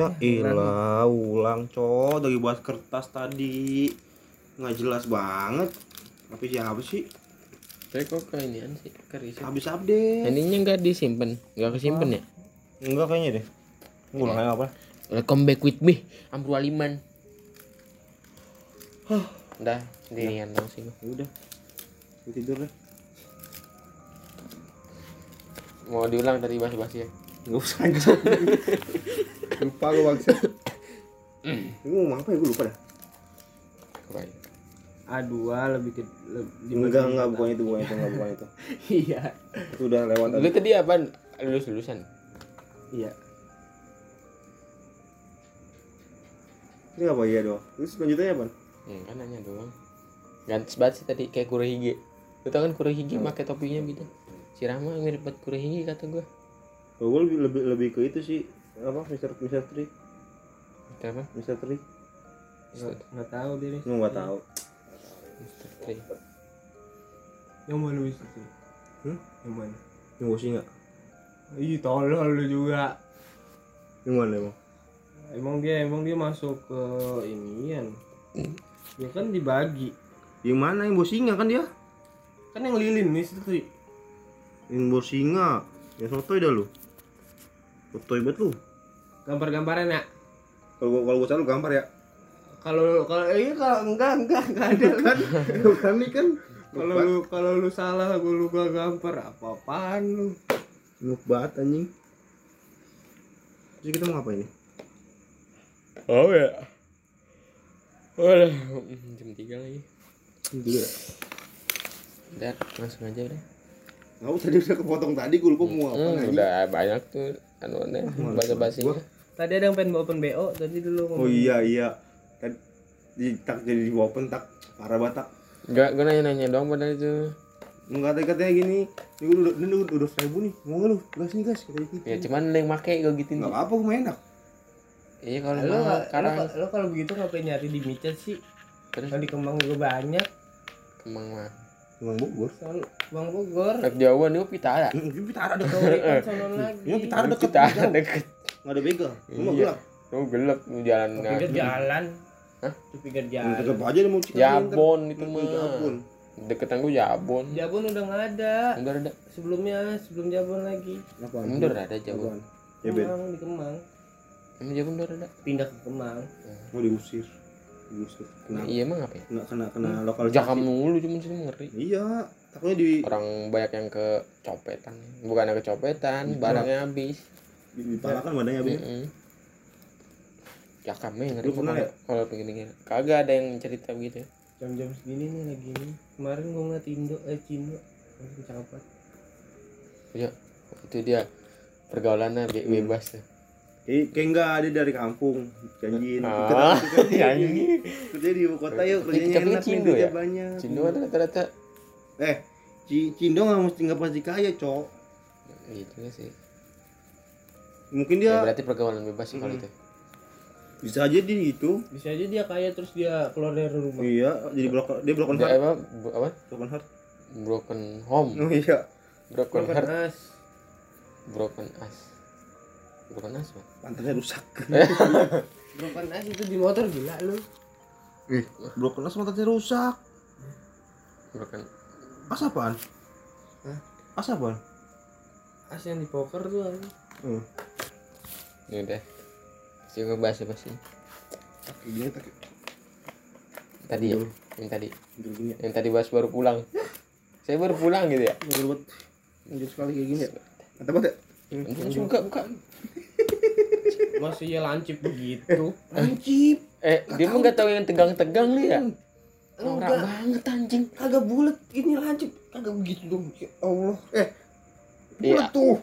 Ya ilah, ulang co dari buat kertas tadi. Nggak jelas banget. Tapi siapa sih? Tapi kok ke inian sih ke riset. Habis update. Ininya nggak disimpan, nggak kesimpan ya? Enggak kayaknya deh. Ngulang kayak apa? Welcome back with me, Amru Aliman. Huh, udah sendirian dong sih. udah. Gua tidur deh. Mau diulang dari basi-basi ya? Enggak usah anjing. lupa gua bangsa. Ini ngomong apa ya? Gua lupa dah. Kebayang. A2 lebih ke lebih Enggak, enggak bukan itu, bukan itu, enggak bukan itu. iya Itu udah lewat Lu tadi. apa? Lulus lulusan. iya Ini apa iya doang? Terus selanjutnya apa? Hmm, kan nanya doang. Gantes banget sih tadi kayak Kurohige. Lu tau kan Kurohige pakai topinya gitu. Si Rama mirip banget Kurohige kata gua. Oh, gua lebih, lebih lebih ke itu sih apa Mister Mister Tri? Kenapa? Mister Tri? Nggak tahu deh nih lu nggak tahu. Mister Tri. yang mana bisa sih Hmm? yang mana? Yang gua sih nggak ih tolol lu juga. Yang mana emang? Emang dia emang dia masuk ke inian ya kan dibagi. Yang mana yang bos singa kan dia? Kan yang lilin nih itu yang bos singa. Yang sotoy dah lu. Sotoy banget lu gambar-gambaran ya kalau gua kalau gua selalu gambar ya kalau kalau iya kalau enggak enggak enggak ada kan kan nih kan kalau lu kalau lu salah gua lu gak gambar apa apaan lu nuk banget anjing jadi kita mau ngapain nih Oh ya. Udah jam 3 lagi. Dua. Udah, langsung aja udah. Nggak usah dia udah kepotong tadi gue lupa mau apa Hmm, udah banyak tuh anuannya bahasa basinya. Tadi ada yang pengen open BO tadi dulu Oh iya iya. Tadi di tak jadi di open tak parah batak. Enggak, gue nanya-nanya doang pada itu. Enggak kata katanya gini. Ini udah ini udah, udah seribu nih. Mau nggak lu? Gas nih gas. Kata gitu. Ya cuman yang make gue gitu. Nggak apa-apa gue enak. Iya kalau lo sekarang lo, lo kalau begitu ngapain nyari di micet sih terus kalau di kembang juga banyak kemang mah. Emang Bogor. soal bang Bogor Rek Jawa nih pitara. Ini pitara. Kauripan sono lagi Ini pitara deket. Pitara deket. Nggak ada begal. Lu mau Iya. gelap. Oh gelap mau jalan Di pinggir jalan Hah? di pinggir jalan aja dia mau cikat. Jabon itu mah. Jabon. Deketan gue Jabon. Jabon udah nggak ada Udah ada. sebelumnya sebelum Jabon lagi Apaan? Udah ada Jabon. Apaan? Jebet. Kemang di Kemang Emang Jabon udah ada. pindah ke Kemang Mau diusir. Diusir. Kena Iya emang apa ya? kena kena kena lokal Jakam mulu cuman sih ngeri. Iya. Takutnya di Orang banyak yang kecopetan. Bukannya kecopetan, barangnya habis. Di, pala kan badannya abis. Mm-mm. Jakamnya ngeri Lu pernah ya? kalau begini Kagak ada yang cerita begitu. jam-jam segini nih lagi ini kemarin gua ngeliat Indo eh Cindo langsung cakep Iya, itu dia pergaulannya be- Hmm. bebas tuh. Kayak kayak enggak ada dari kampung. Janjiin. Ah, kerja, anjing. kerja di ibu kota yuk Tapi- kerjanya tapi enak nih Cindo ya? banyak. Cindo kan rata-rata Eh, Ci- Cindo nggak mesti nggak pasti kaya, cok. gitu ya sih. Mungkin Ya, dia berarti pergaulan bebas sih kalau Mm. itu. bisa aja dia gitu. bisa aja dia kaya terus dia keluar dari rumah Iya, jadi broken dia broken Dia heart. apa? apa? Broken heart. Broken home, Oh iya. broken Broken heart, as broken as. Broken as, Pak. Pantatnya rusak. broken as itu di motor gila lu Eh, broken heart pantatnya rusak. Broken As apaan? Hah? As apaan? as yang di poker tuh? Hmm. ini udah. Sih ngebahas apa sih? Gini tak Tadi ya, yang tadi, gini ya. yang tadi bahas baru pulang. Saya baru pulang gitu ya. Anjir banget. Anjir sekali kayak gini ya. Banget ya. Hmm. Langsung buka, buka. masih ya lancip begitu Lancip. Eh, dia mah nggak tahu yang tegang-tegang lu ya. enggak Norak banget anjing. kagak bulat ini lancip kagak begitu dong Ya Allah. Eh, Iya. bulat tuh.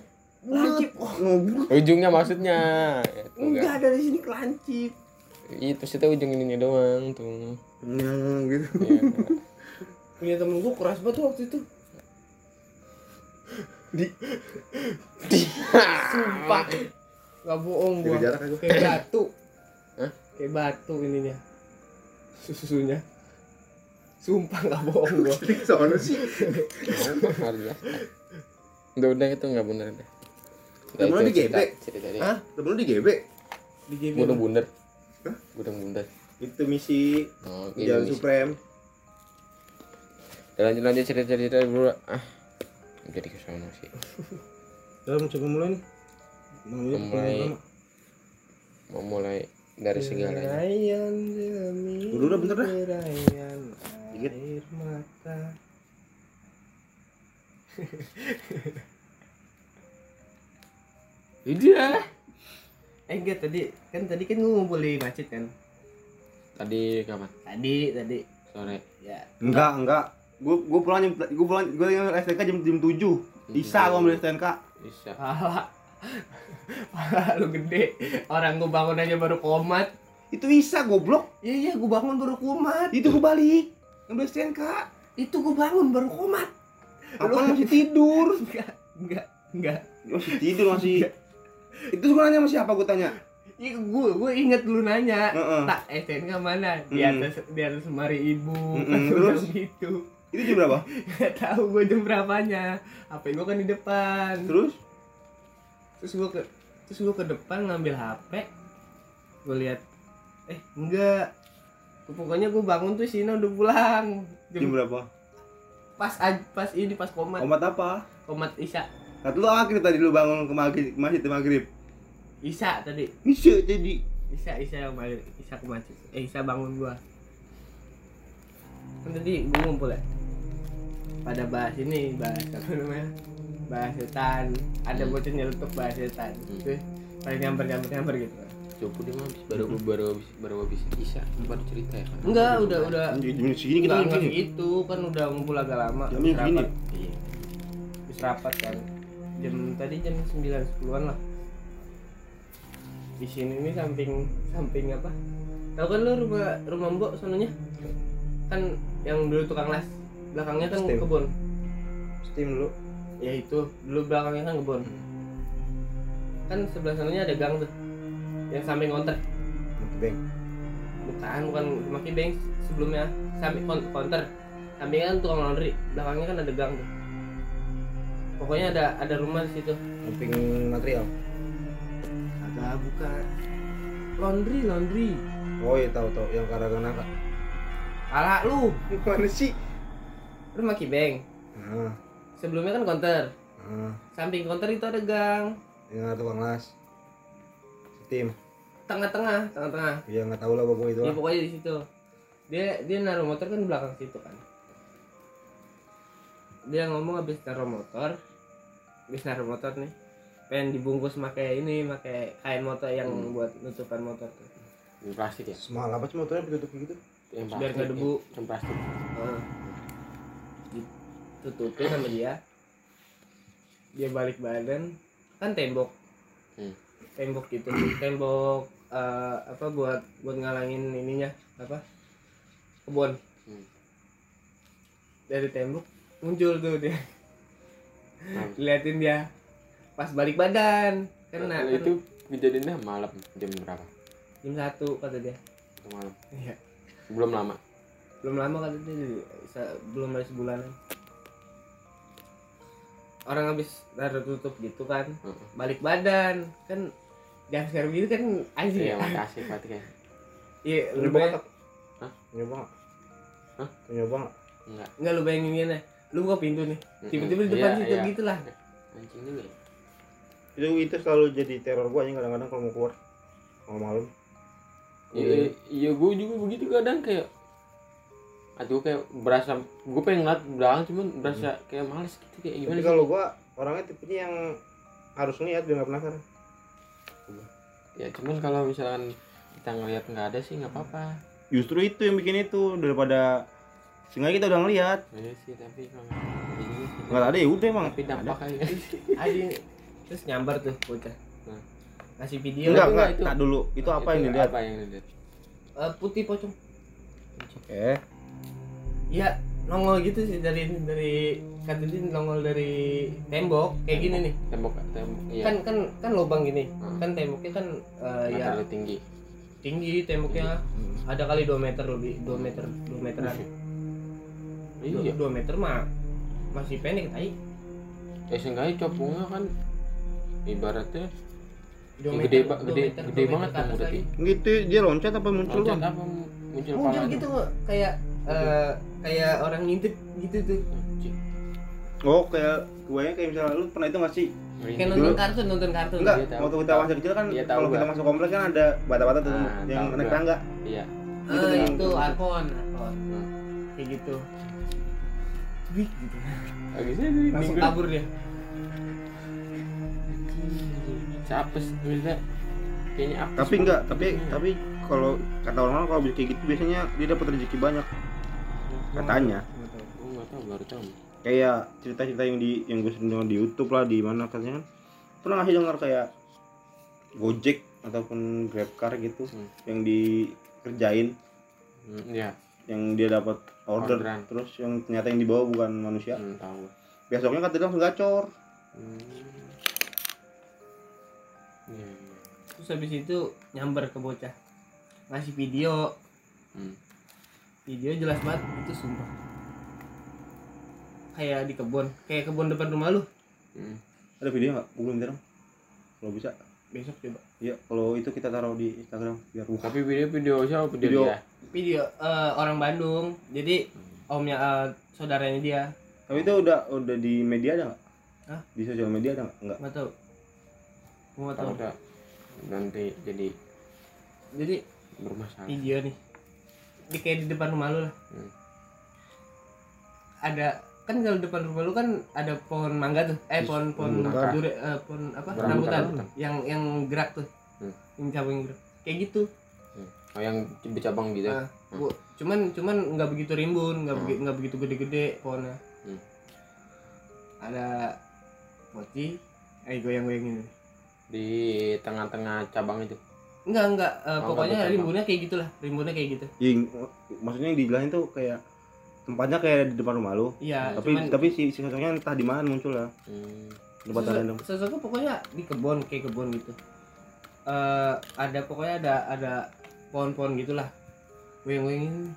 Lancip Oh. Ujungnya maksudnya. Ya, tuh, enggak kan. dari sini kelancip Itu sih tahu ujung ininya doang tuh. Nah, gitu. Iya. punya temen gua keras banget tuh waktu itu sumpah nggak bohong gua kayak batu Hah? kayak batu ininya susunya sumpah nggak bohong gua Soalnya sih. Udah udah itu nggak benar deh. Udah, Temen lu cerita dia. Hah? Temen lu digebek. di JB Gunung Bundar. Hah? Gunung Bundar. itu misi Oh, jalan ini. supreme Udah lanjut lanjut cerita cerita dulu. Ah, jadi ke sana sih. Udah mau coba mulai nih Mulai. pertama. Mau mulai dari segalanya. Demi Udah, udah, bentar dah. Dikit. air mata Udah. Eh enggak tadi kan tadi kan gue ngumpul di masjid kan. Tadi kapan? Tadi tadi Sore. ya. enggak enggak gue gue pulang jam gue pulang gue STNK jam jam tujuh Isa gue ambil STNK Bisa. Pala. Pala lu gede. Orang gue bangun aja baru komat. itu Isa goblok Iya iya gue bangun baru komat. itu gue balik ambil STNK Itu gue bangun baru komat. apa masih tidur Enggak, enggak, enggak. masih tidur masih itu gue nanya sama siapa gue tanya Iya, gue gue inget lu nanya. Heeh. Tak STNK mana? Di Mm. atas di atas semari ibu. Mm-mm, Gua terus? gitu. itu jam berapa Gak tahu gue jam berapanya. HP gue kan di depan. terus Terus gue ke terus gue ke depan ngambil HP. Gue lihat eh enggak. Pokoknya gue bangun tuh Sina udah pulang. jam Jam, berapa pas pas ini pas komat komat apa komat Isya. Kata lu akhir tadi lu bangun ke maghrib masjid ke maghrib Isya tadi. bisa jadi Isya Isya yang balik Isya ke masjid. Eh Isya bangun gua. Kan tadi gua ngumpul ya. Pada bahas ini, bahas apa namanya? Bahas setan. Ada Hmm. bocah nyelutuk bahas setan. Hmm. Terus pada nyamper nyamper nyamper gitu. Coba dia mah habis baru baru habis baru habis bisa baru cerita ya kan. Enggak, udah udah. jam segini kita Enggak gini gitu kan udah ngumpul agak lama. Habis segini. Iya. Habis rapat kan. Jam tadi jam 9 10-an lah. Di sini nih samping samping apa? Tahu kan lu rumah rumah Mbok sononya? Kan yang dulu tukang las. Belakangnya kan Steam. kebun. steam dulu Ya itu, dulu belakangnya kan kebun. Kan sebelah sananya ada gang tuh. Yang samping konter. bang Bukan, bukan rumah Kibeng sebelumnya samping kon- konter. Sampingnya kan tukang laundry, belakangnya kan ada gang tuh. Pokoknya ada ada rumah di situ. samping material Agak bukan. Laundry, laundry. oh iya tahu tahu yang karagan naka Pala lu, mana sih rumah Kibeng. ah Sebelumnya kan konter. Samping konter itu ada gang. yang ada tukang las steam Tengah-tengah, tengah-tengah. ya nggak tahu lah pokoknya itu Ya pokoknya di situ. Dia dia naruh motor kan di belakang situ kan. Dia ngomong habis naruh motor, habis naruh motor nih, pengen dibungkus pakai ini, pakai kain motor yang Hmm. buat nutupan motor tuh. Yang plastik ya. semalam apa sih motornya ditutup gitu Yang Biar nggak debu. Yang plastik. Heeh. Ditutupin sama dia. Dia balik badan, kan tembok. Hmm. Tembok gitu, tembok eh, apa buat buat ngalangin ininya apa kebun Hmm. dari tembok muncul tuh dia Nah, liatin dia pas balik badan kan nah, itu kejadiannya malam jam berapa? jam satu kata dia Itu malam. iya Belum lama. belum lama kata dia se- belum dari sebulanan orang habis taruh tutup gitu kan Heeh. balik badan kan jam sekarang gitu kan Iya, ya makasih berarti kan. iya lu nyoba bayang nggak Hah? nyoba Hah? nyoba nggak Enggak. nggak lu bayangin gini lu buka pintu nih. Tiba-tiba di depan Iya, situ iya. gitu lah Anjing juga ya. itu itu selalu jadi teror gua aja kadang-kadang kalau mau keluar. Kalau malam. Iya, iya. gue juga begitu kadang kayak Aduh kayak berasa gue pengen ngeliat belakang cuman berasa kayak males gitu kayak gimana tapi kalau gua orangnya tipenya yang harus niat biar nggak penasaran. Ya cuman kalau misalkan kita ngeliat nggak ada sih nggak apa-apa. justru itu yang bikin itu daripada sehingga kita udah ngeliat Iya sih tapi kalau nggak ada ada ya udah emang Tapi dampak kali ya. anjing terus nyambar tuh bocah Nah. ngasih video enggak enggak itu- tak dulu itu apa yang dilihat Apa yang dilihat? Eh, putih pocong eh Iya, nongol gitu sih dari dari kata dia nongol dari tembok kayak gini nih. Tembok tembok. Iya. Kan kan kan lubang gini. Hmm. Kan temboknya kan eh, Nggak ya tinggi. tinggi temboknya. Ada kali 2 meter lebih, 2 meter, 2 meteran. Iya. 2 meter mah masih pendek tai. Ya seenggaknya copongnya kan ibaratnya Dua Yang meter- gede ba- gede meter- gede banget kan lagi. Gitu dia loncat apa muncul loncat apa muncul muncul gitu kok kayak eh, kayak orang ngintip gitu tuh. Oh kayak gue kayak misalnya lu pernah itu nggak sih? kayak nonton kartun nonton kartun Enggak, tahu. waktu kita masih kecil kan kalau kita masuk kompleks kan ada bata-bata tuh Ah, yang naik tangga. iya Gitu tuh yang- itu arpon arpon Hmm. kayak gitu Wih, gitu. Sih di langsung minggu kabur dia. Sih bisa kayaknya apa Tapi enggak, tapi tapi kalau kata orang-orang kalau bisa kayak gitu biasanya dia dapat rezeki banyak. Katanya. gue nggak tahu baru tahu. Kayak cerita-cerita yang di yang gue sering di YouTube lah di mana katanya kan. Pernah ngasih dengar kayak Gojek ataupun GrabCar gitu Hmm. yang dikerjain? Hmm, ya yang dia dapat order Orderan. terus yang ternyata yang dibawa bukan manusia hmm, tahu besoknya katanya langsung gacor hmm. Iya, iya. terus habis itu nyamber ke bocah ngasih video Hmm. video jelas banget itu sumpah kayak di kebun kayak kebun depan rumah lu Hmm. ada video nggak belum dong kalau bisa besok coba Iya, kalau itu kita taruh di Instagram biar buka. tapi video video siapa video, Video. dia video eh, orang Bandung. Jadi omnya eh, saudaranya dia. Tapi itu udah udah di media ada nggak? Hah? Di sosial media ada nggak? Nggak. nggak tahu. Nggak tahu. Tak nanti jadi jadi bermasalah. video nih. Di kayak di depan rumah lu lah. Hmm. ada kan kalau depan rumah lu kan ada pohon mangga tuh. Eh pohon pohon dure eh, pohon apa? Rambutan, rambutan, yang yang gerak tuh. Hmm. yang cabang gerak. Kayak gitu oh yang bercabang gitu Nah, gua, cuman cuman nggak begitu rimbun nggak Hmm. begi- nggak begitu gede-gede pohonnya Hmm. ada mochi eh goyang-goyangin di tengah-tengah cabang itu enggak enggak eh, Oh, pokoknya nggak bercabang. rimbunnya kayak gitulah rimbunnya kayak gitu Yang, maksudnya yang dijelasin tuh kayak tempatnya kayak di depan rumah lu. iya tapi cuman tapi si, si sosoknya entah di mana muncul lah. hmm. Tempat sosok- sosoknya pokoknya di kebun kayak kebun gitu eh ada pokoknya ada ada pohon-pohon gitulah goyang-goyangin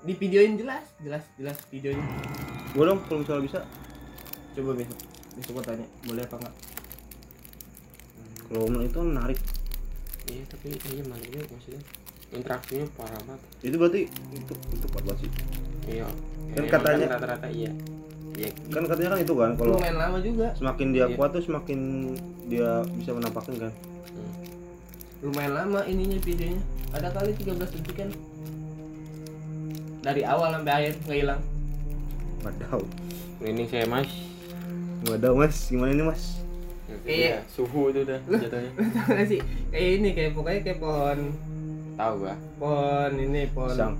di videoin jelas jelas jelas videonya Gue dong kalau misalnya bisa. coba besok besok gua tanya boleh apa enggak Kalau itu menarik. iya tapi iya mana juga maksudnya interaksinya parah banget Itu berarti itu itu banget sih. iya Kan Emang katanya- rata-rata iya iya Kan katanya kan itu kan kalau lumayan lama juga semakin dia Iya. kuat tuh semakin dia bisa menampakkan kan. Hmm. Lumayan lama ininya videonya ada kali 13 detik kan dari awal sampai akhir nggak hilang Wadaw. Merinding saya mas Wadaw mas, gimana ini mas? Kayak- Iya, suhu itu udah jatuhnya Tau gak sih kayak ini kayak pokoknya kayak pohon tahu gua pohon ini pohon Pisang.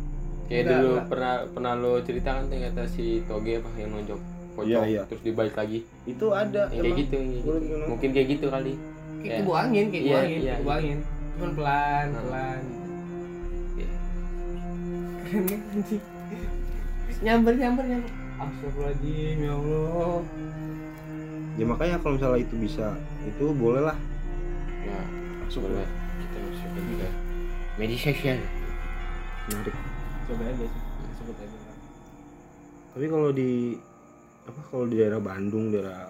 kayak Enggak, dulu enggak. pernah pernah lo ceritakan tuh kata si toge apa yang nonjok pocong Iya, iya. terus dibalik lagi Itu ada. yang kayak emang. gitu, gitu. mungkin kayak gitu kali kayak Iya. kebu angin kayak kebu Iya, angin iya, kebu iya. angin cuman pelan Hmm. pelan Iya. keren kan anjing nyamber nyamber nyamber Astagfirullahaladzim ya Allah Ya makanya kalau misalnya itu bisa, itu boleh lah. ya Masuk boleh kita masukin juga meditation Menarik. coba aja sih sebut aja Tapi kalau di apa kalau di daerah Bandung, daerah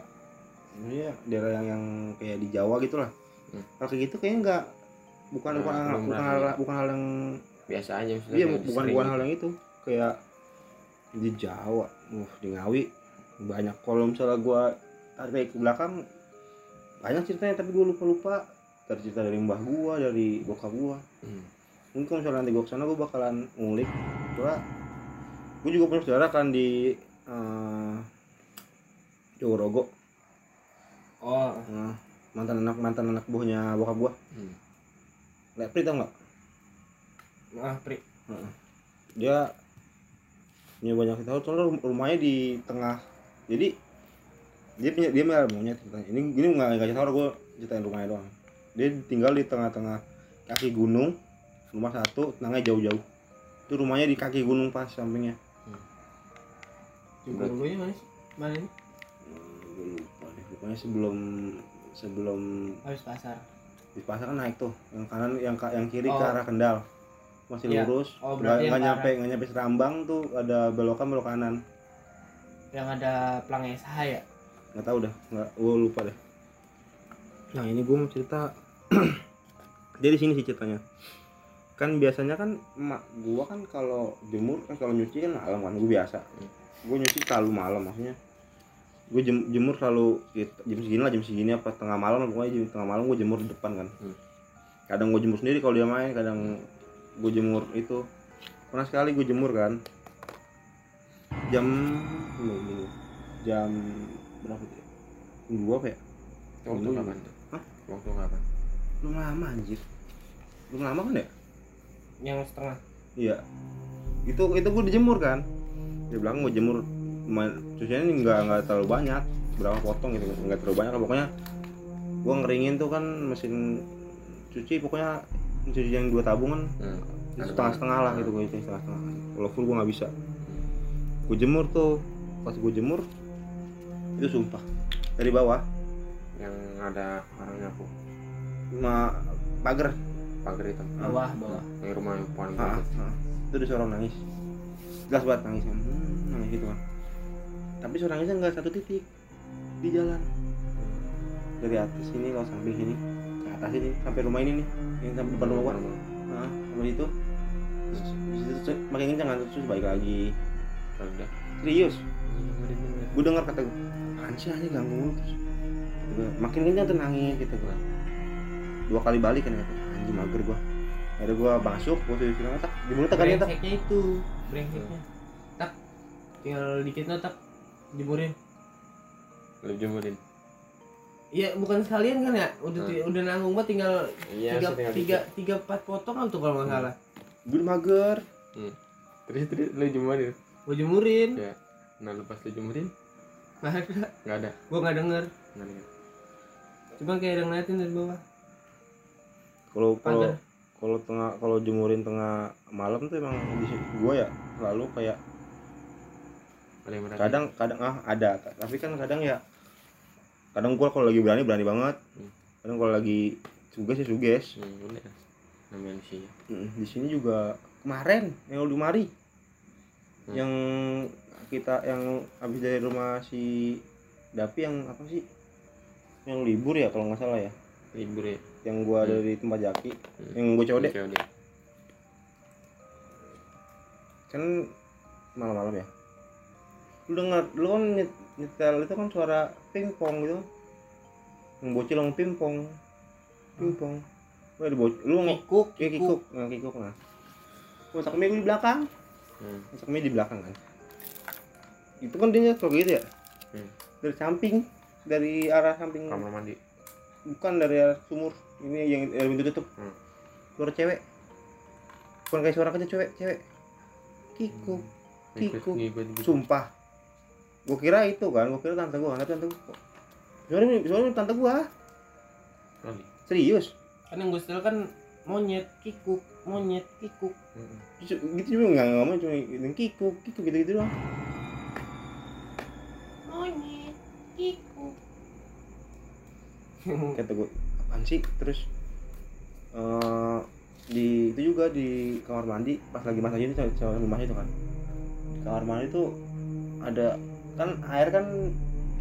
ini ya daerah yang yang kayak di Jawa gitu lah. Hmm. Kalau kayak gitu kayaknya enggak bukan Nah, bukan hal, bukan hal bukan hal yang biasa aja iya bukan bukan hal yang itu. Kayak di Jawa, uh di Ngawi banyak. Kalau misalnya gua tarik ke belakang banyak ceritanya tapi gua lupa lupa. Dari cerita dari mbah gua dari bokap gua. Hmm. mungkin kalau misalnya nanti gue ke sana gue bakalan ngulik. Coba gue juga punya saudara kan di eh Jogorogo oh. Eh, mantan anak mantan anak buahnya bokap gue Hmm. Lepri tau nggak? Ah pri. Dia punya banyak kita soalnya rum- rumahnya di tengah. Jadi dia punya dia melihara monyet ini ini nggak nggak cerita gue ceritain rumahnya doang. Dia tinggal di tengah-tengah kaki gunung rumah satu tenangnya jauh-jauh. Itu rumahnya di kaki gunung pas sampingnya. Juga gue mana mana ini? Deh pokoknya sebelum sebelum habis pasar. di pasar kan naik tuh. Yang kanan yang yang kiri ke Oh. arah Kendal. Masih Iya. lurus. Oh, nggak ke nyampe nggak nyampe Serambang tuh ada belokan belok kanan. Yang ada pelang SH ya? Nggak tahu dah nggak gue lupa deh. Nah ini gue mau cerita. Jadi sini sih ceritanya. Kan biasanya kan emak gua kan kalau jemur kan kalau nyuci kan malam kan gue biasa. Gue nyuci selalu malam maksudnya gue jemur selalu ya, jam segini lah jam segini apa tengah malam pokoknya jam tengah malam gue jemur di depan kan Hmm. kadang gue jemur sendiri kalau dia main kadang gue jemur itu pernah sekali gue jemur kan jam dulu, dulu. jam berapa tuh ya? Jam dua apa ya waktu kapan tuh Hah? waktu kapan belum lama anjir belum lama kan ya yang setengah Iya. Itu itu gue dijemur kan. Dia bilang gue jemur cuciannya ini nggak nggak terlalu banyak, berapa potong gitu nggak terlalu banyak lah pokoknya. Gue ngeringin tuh kan mesin cuci pokoknya cuci yang dua tabungan hmm. setengah setengah lah gitu gue setengah setengah. Kalau full gue nggak bisa. Gue jemur tuh pas gue jemur itu sumpah dari bawah yang ada orangnya aku ma pagar pagar itu bawah bawah yang rumah yang paling Ah, ah. itu ada suara nangis jelas banget nangis kan hmm, nangis gitu kan tapi suara nangisnya nggak satu titik di jalan. Dari atas ini kalau samping sini. Ke atas ini sampai rumah ini nih. Yang sampai depan rumah gua. Nah sama itu terus di makin kencang kan terus balik lagi. Udah. Serius? Gue dengar kata gue sih anjing ganggu mulu. Terus Gua, makin kencang tuh nangis gitu gua. Dua kali balik kan kata anjing mager gua. Ada gua masuk gua sudah bilang tak di mulut tak kali tak itu. Brengseknya. Tak. Tinggal dikit no, tak jemurin. Lu jemurin. Iya bukan sekalian kan ya? Udah Hmm. udah nanggung banget tinggal iya tiga, tiga, dikit. tiga empat potongan tuh kalau nggak Hmm. salah. Gue mager. Terus terus lu jemurin? Gue jemurin. Ya nah lu pas lu jemurin? Nggak ada. Nggak ada? Gue nggak denger. Nggak ada cuma kayak ada ngeliatin dari bawah. Kalau kalau kalau tengah kalau jemurin tengah malam tuh emang di gua ya selalu kayak kadang kadang ah ada. Tapi kan kadang ya kadang gua kalau lagi berani berani banget. Hmm. kadang kalau lagi suges ya suges. Hmm, udah namanya manusia. Mm, di sini juga kemarin yang udah mari Hmm. yang kita yang habis dari rumah si Dapi yang apa sih? Yang libur ya kalau nggak salah ya. Libur ya? Yang gua Hmm. dari tempat Jaki. Hmm. yang gua COD. kan malam-malam ya lu dengar lu kan nyet- nyetel itu kan suara pingpong gitu. Yang bocil ngomong pingpong. Pingpong. Lu ada bocil lu ngomong kikuk ya kikuk. nah kikuk nah. Gua tak di belakang. Hmm. masak mie di belakang kan. Itu kan dia nyetel gitu ya? Hmm. dari samping dari arah samping. Kamar mandi. Bukan dari arah sumur. Ini yang yang pintu tutup. Hmm. suara cewek. Bukan kayak suara kerja cewek cewek. Kikuk ngikut Kikuk. sumpah gua kira itu kan gua kira tante gua tapi tante gua soalnya soalnya tante gua. Kali. serius? Kan yang gue setel kan monyet kikuk monyet kikuk. Hmm. Gitu juga nggak ngomong cuma yang kikuk kikuk gitu gitu doang. Monyet kikuk. Kata gue apaan sih? Terus eh di itu juga di kamar mandi pas lagi masak ini sama sama rumahnya itu kan. Di kamar mandi tuh ada kan air kan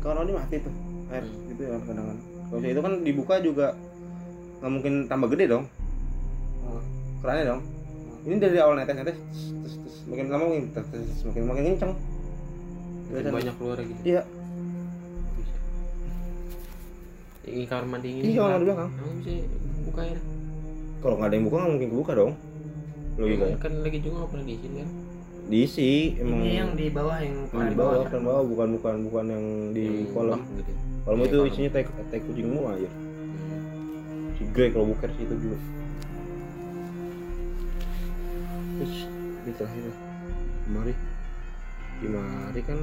kamar mandi mati tuh air gitu ya kadang kan kalau itu kan dibuka juga nggak mungkin tambah gede dong. Oh. kerannya dong. Ini dari awal netes netes terus, terus makin lama makin terus, terus, makin makin kenceng. Makin banyak keluar gitu iya. Ini kamar mandi ini Iya, kamar mandi belakang. bisa buka ya kalau nggak ada yang buka nggak mungkin kebuka dong. Logikanya. kan lagi juga nggak pernah diizin kan diisi emang ini yang di bawah yang di bawah kan bawah bukan bukan bukan yang di Yang kolam. gitu. Kolam Iya, itu kolam. isinya tai tai kucing semua aja Hmm. si Grey kalau buker sih itu dulu. Terus ini terakhir kemari kemari kan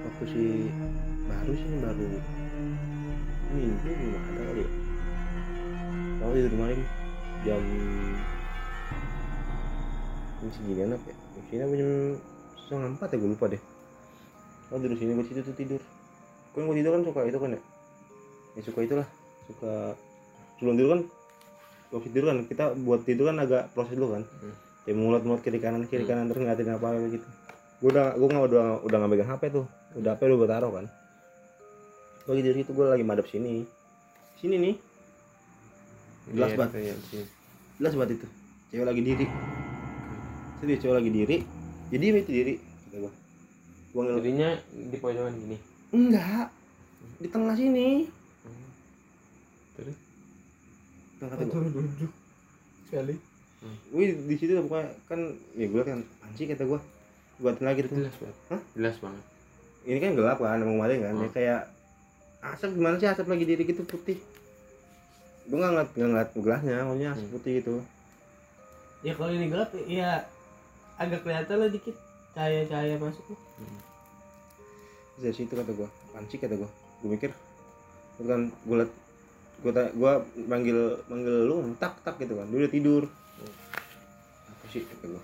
waktu si baru sih baru minggu belum ada kali ya. Kalau itu kemarin jam jam seginian apa ya? Jam segini apa jam setengah empat ya gue lupa deh. Oh dari sini gue situ tuh tidur. Kan gue tidur kan suka itu kan ya? Ya suka itulah. Suka sebelum tidur kan? Waktu tidur kan? Kita buat tidur kan agak proses dulu kan? Hmm. ya mulut mulut kiri kanan kiri Hmm. kanan terus ngeliatin apa gitu. Gue udah gue nggak udah udah nggak megang hp tuh. Udah hp udah gue taruh kan? Gue diri itu gue lagi madep sini. Sini nih. Jelas Iya, banget. iya. jelas banget itu. Cewek lagi diri serius cewek lagi diri. Jadi itu diri kata gue ngel jadinya di pojokan gini enggak. Di tengah sini. Terus? Tengah kata gue duduk? Sekali. Wih di situ pokoknya kan ya gue kan anjing kata gue buatin lagi tuh. Jelas banget. Hah? jelas banget. Ini kan gelap kan emang kemarin kan ya Hmm. kayak asap gimana sih asap lagi diri gitu putih. Gue nggak ngeliat nggak ngeliat gelasnya maksudnya asap Hmm. putih gitu. Ya kalau ini gelap ya agak kelihatan lah dikit cahaya-cahaya masuk Terus dari situ kata gue anjing kata gue gue mikir kan gue liat gue gue manggil manggil lu tak tak gitu kan. Dia udah tidur. Apa sih kata gue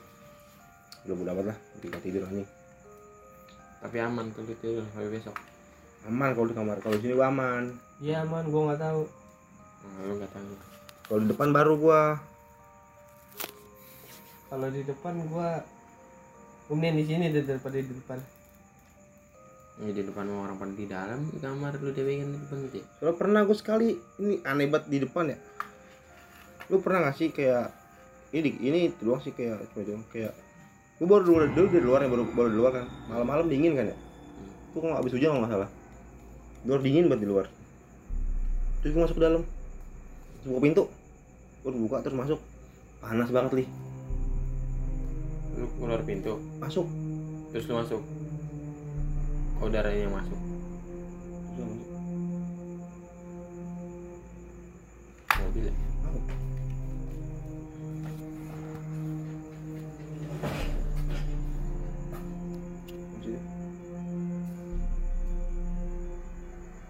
udah udah amat lah kita tidur anjing. Tapi aman kalau itu sampai besok. Aman kalau di kamar kalau di sini gue aman. Iya aman gua nggak tahu. Nah, lu nggak tahu. Kalau di depan baru gue kalau di depan gua kemudian di sini deh daripada di depan. Ini di depan mau orang pada di dalam di kamar lu dia pegang di depan gitu ya? Soalnya pernah gue sekali ini aneh banget di depan ya. Lu pernah gak sih kayak ini ini itu doang sih kayak cuma doang kayak gue baru dulu dulu di luar ya baru baru di luar kan. Malam-malam dingin kan ya? Tuh kalau habis hujan kalau nggak salah. Luar dingin banget di luar. Terus gue masuk ke dalam. Buka pintu gue buka terus masuk. Panas banget li lu keluar pintu. Masuk. Terus lu masuk. Udaranya yang masuk. Terus gua masuk. mobil ya.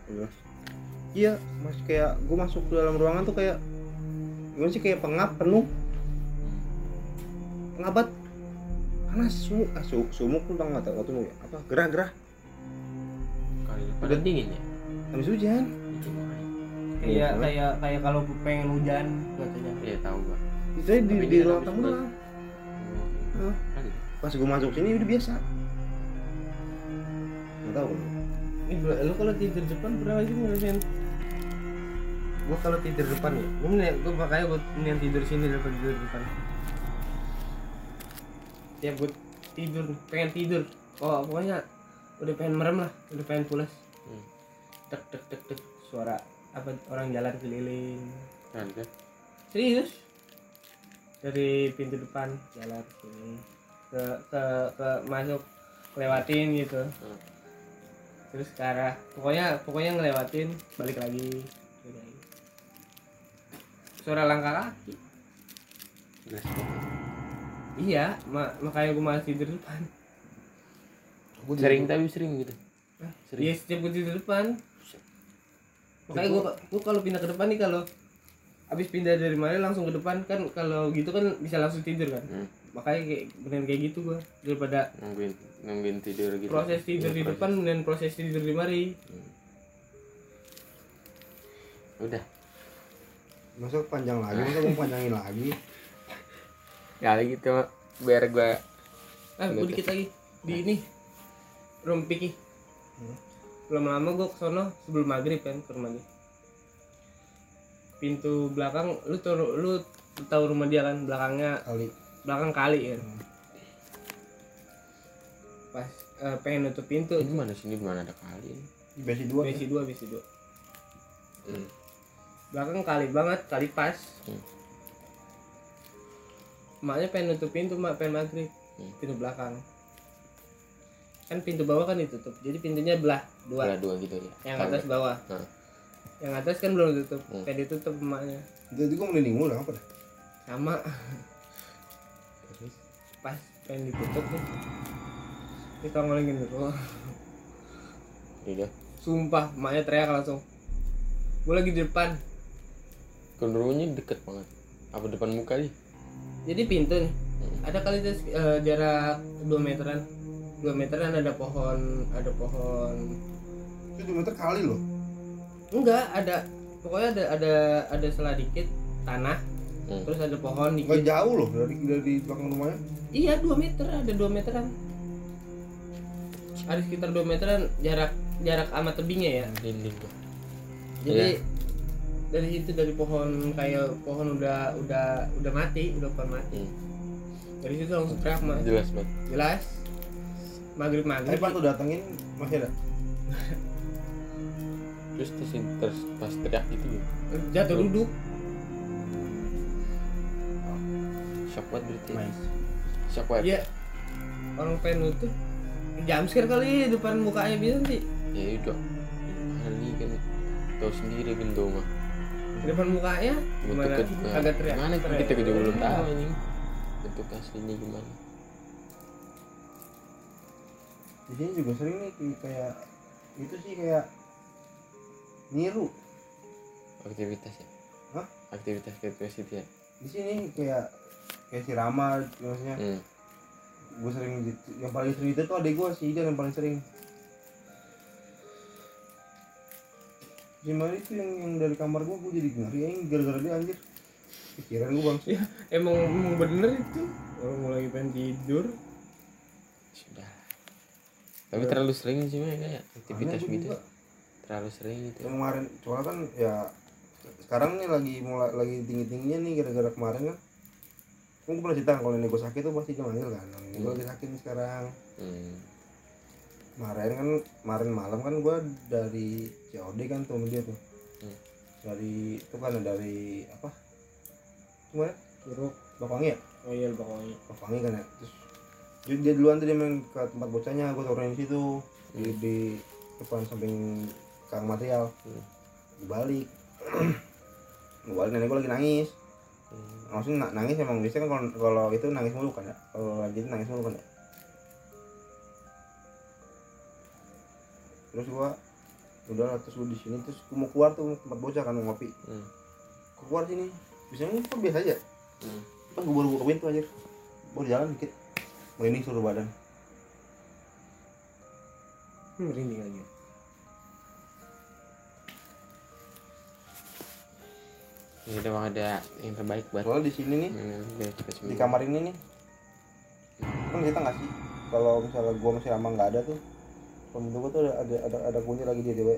Udah. Iya, masih kayak gue masuk ke dalam ruangan tuh kayak gimana sih kayak pengap penuh. Pengabat panas sumuk ah su- sumuk tuh tau nggak tau tuh ya apa gerah gerah. Kali pada dingin ya? Habis hujan. Itu makanya. kayak Iya. kayak kayak kalau pengen hujan katanya. Iya tahu gua. Itu di, Tapi di ruang tamu kali. pas gue masuk sini udah biasa. Nggak tahu. Ini lu kalau tidur depan pernah lagi ngerasain gua kalau tidur depan ya gua, mending- gua makanya gua mending tidur sini daripada tidur depan tiap gua tidur pengen tidur. Oh pokoknya udah pengen merem lah udah pengen pulas. Hmm. tek tek tek tek. Suara apa orang jalan keliling. Kan, kan? serius? Dari pintu depan jalan sini ke ke ke masuk lewatin gitu. Hmm. terus ke arah pokoknya pokoknya ngelewatin balik lagi. Suara langkah kaki. Iya ma makanya gue malah tidur depan. Sering tapi sering gitu. Sering. iya setiap gue tidur depan. Makanya gue gue kalau pindah ke depan nih kalau abis pindah dari mana langsung ke depan kan kalau gitu kan bisa langsung tidur kan? Hmm. makanya kayak bener kayak gitu gua daripada nungguin nungguin tidur gitu. proses tidur Iya, di proses. depan dan proses tidur di mari. Udah. Masa panjang lagi? Masa gue panjangin lagi kali gitu biar gua ah gue dikit lagi. Di ini. Room piki belum lama gue kesono sebelum maghrib kan ke rumah dia. Pintu belakang lu tau lu tahu rumah dia kan belakangnya kali. Belakang kali kan pas eh, pengen nutup pintu. Ini mana sini mana ada kali. Di besi dua besi dua besi dua. Hmm. belakang kali banget kali pas. Hmm. Maknya pengen nutup pintu mak pengen maghrib. Hmm. pintu belakang. Kan pintu bawah kan ditutup. Jadi pintunya belah dua. Dua dua gitu ya. Yang atas bawah. Nah. yang atas kan belum ditutup. Hmm. kayak ditutup emaknya jadi gue melindungi mulu apa dah sama pas pengen ditutup nih. Kita ngolongin dulu udah sumpah emaknya teriak langsung. Gue lagi di depan. Genderunya deket banget. Apa depan muka sih jadi pintu nih. Ada kali des- eh, jarak 2 meteran. 2 meteran ada pohon ada pohon. Itu dua meter kali loh. Enggak ada pokoknya ada ada ada selah dikit tanah. Hmm. terus ada pohon dikit. Jauh loh dari dari belakang rumahnya. Iya 2 meter ada 2 meteran. Ada sekitar 2 meteran jarak jarak sama tebingnya ya. Dinding tuh. Jadi dari situ dari pohon kayak pohon udah udah udah mati udah pohon mati. Hmm. dari situ langsung teriak mah jelas banget jelas. Maghrib Tapi maghrib pas tuh datengin masih ada. terus terus terus pas teriak gitu ya jatuh duduk. Shock banget berarti. Nice. shock banget. Iya. Orang pengen nutup. Jam scare kali depan mukanya bisa sih. Ya udah. Kali kan tahu sendiri bendo mah depan mukanya gimana juga agak teriak gimana teriak. kita juga belum tahu ini bentuk aslinya gimana Di sini juga sering nih kayak- itu sih kayak niru. aktivitas ya Hah? aktivitas aktivitas itu ya Di sini kayak kayak si Rama maksudnya. hmm. Gue sering di- yang paling sering itu tuh adek gue si Idan yang paling sering. Gimana itu yang yang dari kamar gue gue jadi ngeri yang gara-gara dia anjir. Pikiran gue bang. ya emang emang bener itu. Orang mau lagi pengen tidur. Sudah. Tapi terlalu sering sih mah kayak aktivitas gua gitu. juga. terlalu sering gitu. Kemarin soalnya kan ya sekarang nih lagi mulai lagi tinggi tingginya nih gara-gara kemarin kan. Kan gue pernah cerita kalau nenek gue sakit tuh pasti manggil kan. Nenek gue lagi sakit nih sekarang. Hmm. kemarin kan kemarin malam kan gue dari COD kan tuh sama dia tuh. Hmm. dari itu kan dari apa? Gimana? Buruk Bakangi ya oh iya pokoknya Bakangi kan ya. Terus dia, dia duluan tuh dia main ke tempat bocahnya gue turunin di situ. Di, Hmm. di depan samping kang material. Hmm. gue balik gue balik nenek gue lagi nangis. Hmm. maksudnya na- nangis emang biasanya kan kalau kalau itu nangis mulu kan ya? Kalau lagi itu nangis mulu kan ya? Terus gua udah terus gua di sini terus gua mau keluar tuh tempat bocah kan mau ngopi. Hmm. Keluar sini biasanya kok biasa aja? Hmm. pas gua baru buka pintu aja baru jalan dikit. Merinding seluruh badan. Hmm, merinding lagi ini udah ada yang terbaik buat soalnya di sini nih semua. di kamar ini nih kan kita nggak sih? Kalau misalnya gua masih lama nggak ada tuh pembentuk gua tuh ada ada ada, ada kunci lagi di DW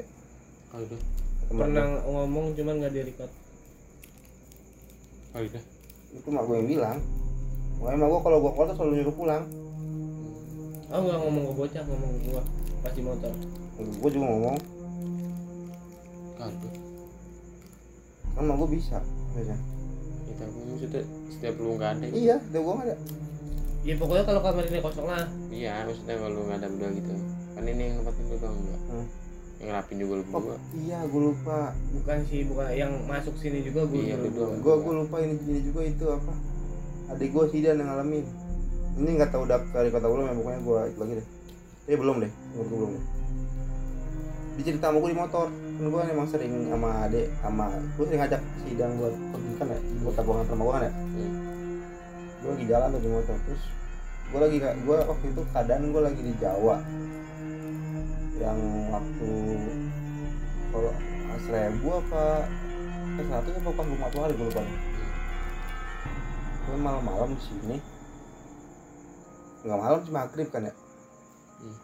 oh udah. Pernah ngomong cuman nggak di record. Oh itu mak gue yang bilang. Makanya mak gue kalau gue keluar tuh selalu nyuruh pulang. Oh nggak ngomong ke bocah ngomong ke gua. Pas di motor. Gue juga ngomong. Kado Kan mak gue bisa biasanya kita aku maksudnya setiap lu nggak ada. Iya, udah gue gak ada. Ya pokoknya kalau kamar ini kosong lah. Iya maksudnya kalau lu nggak ada berdua gitu kan ini yang nempatin doang enggak Hmm. yang rapin juga lu Oh, iya gue lupa. Bukan sih bukan. Yang masuk sini juga gua Iya, berdua. Gue gue lupa ini, ini juga itu apa. Adik gue sih yang ngalamin. Ini gak tau udah kali kata belum ya pokoknya gue itu lagi deh. Eh belum deh, menurut gue belum deh. Dia cerita sama gue di motor. Kan gue emang sering sama adik sama Gue sering ngajak sidang buat pergi kan ya? Buat tabungan sama gue kan ya? Hmm. gue lagi jalan tuh di motor. Terus gue lagi gue waktu itu keadaan gue lagi di Jawa yang waktu kalau seribu apa eh seratus apa pas lima puluh hari gue lupa gue malam-malam di sini. Nggak malam sih maghrib kan ya? Hmm.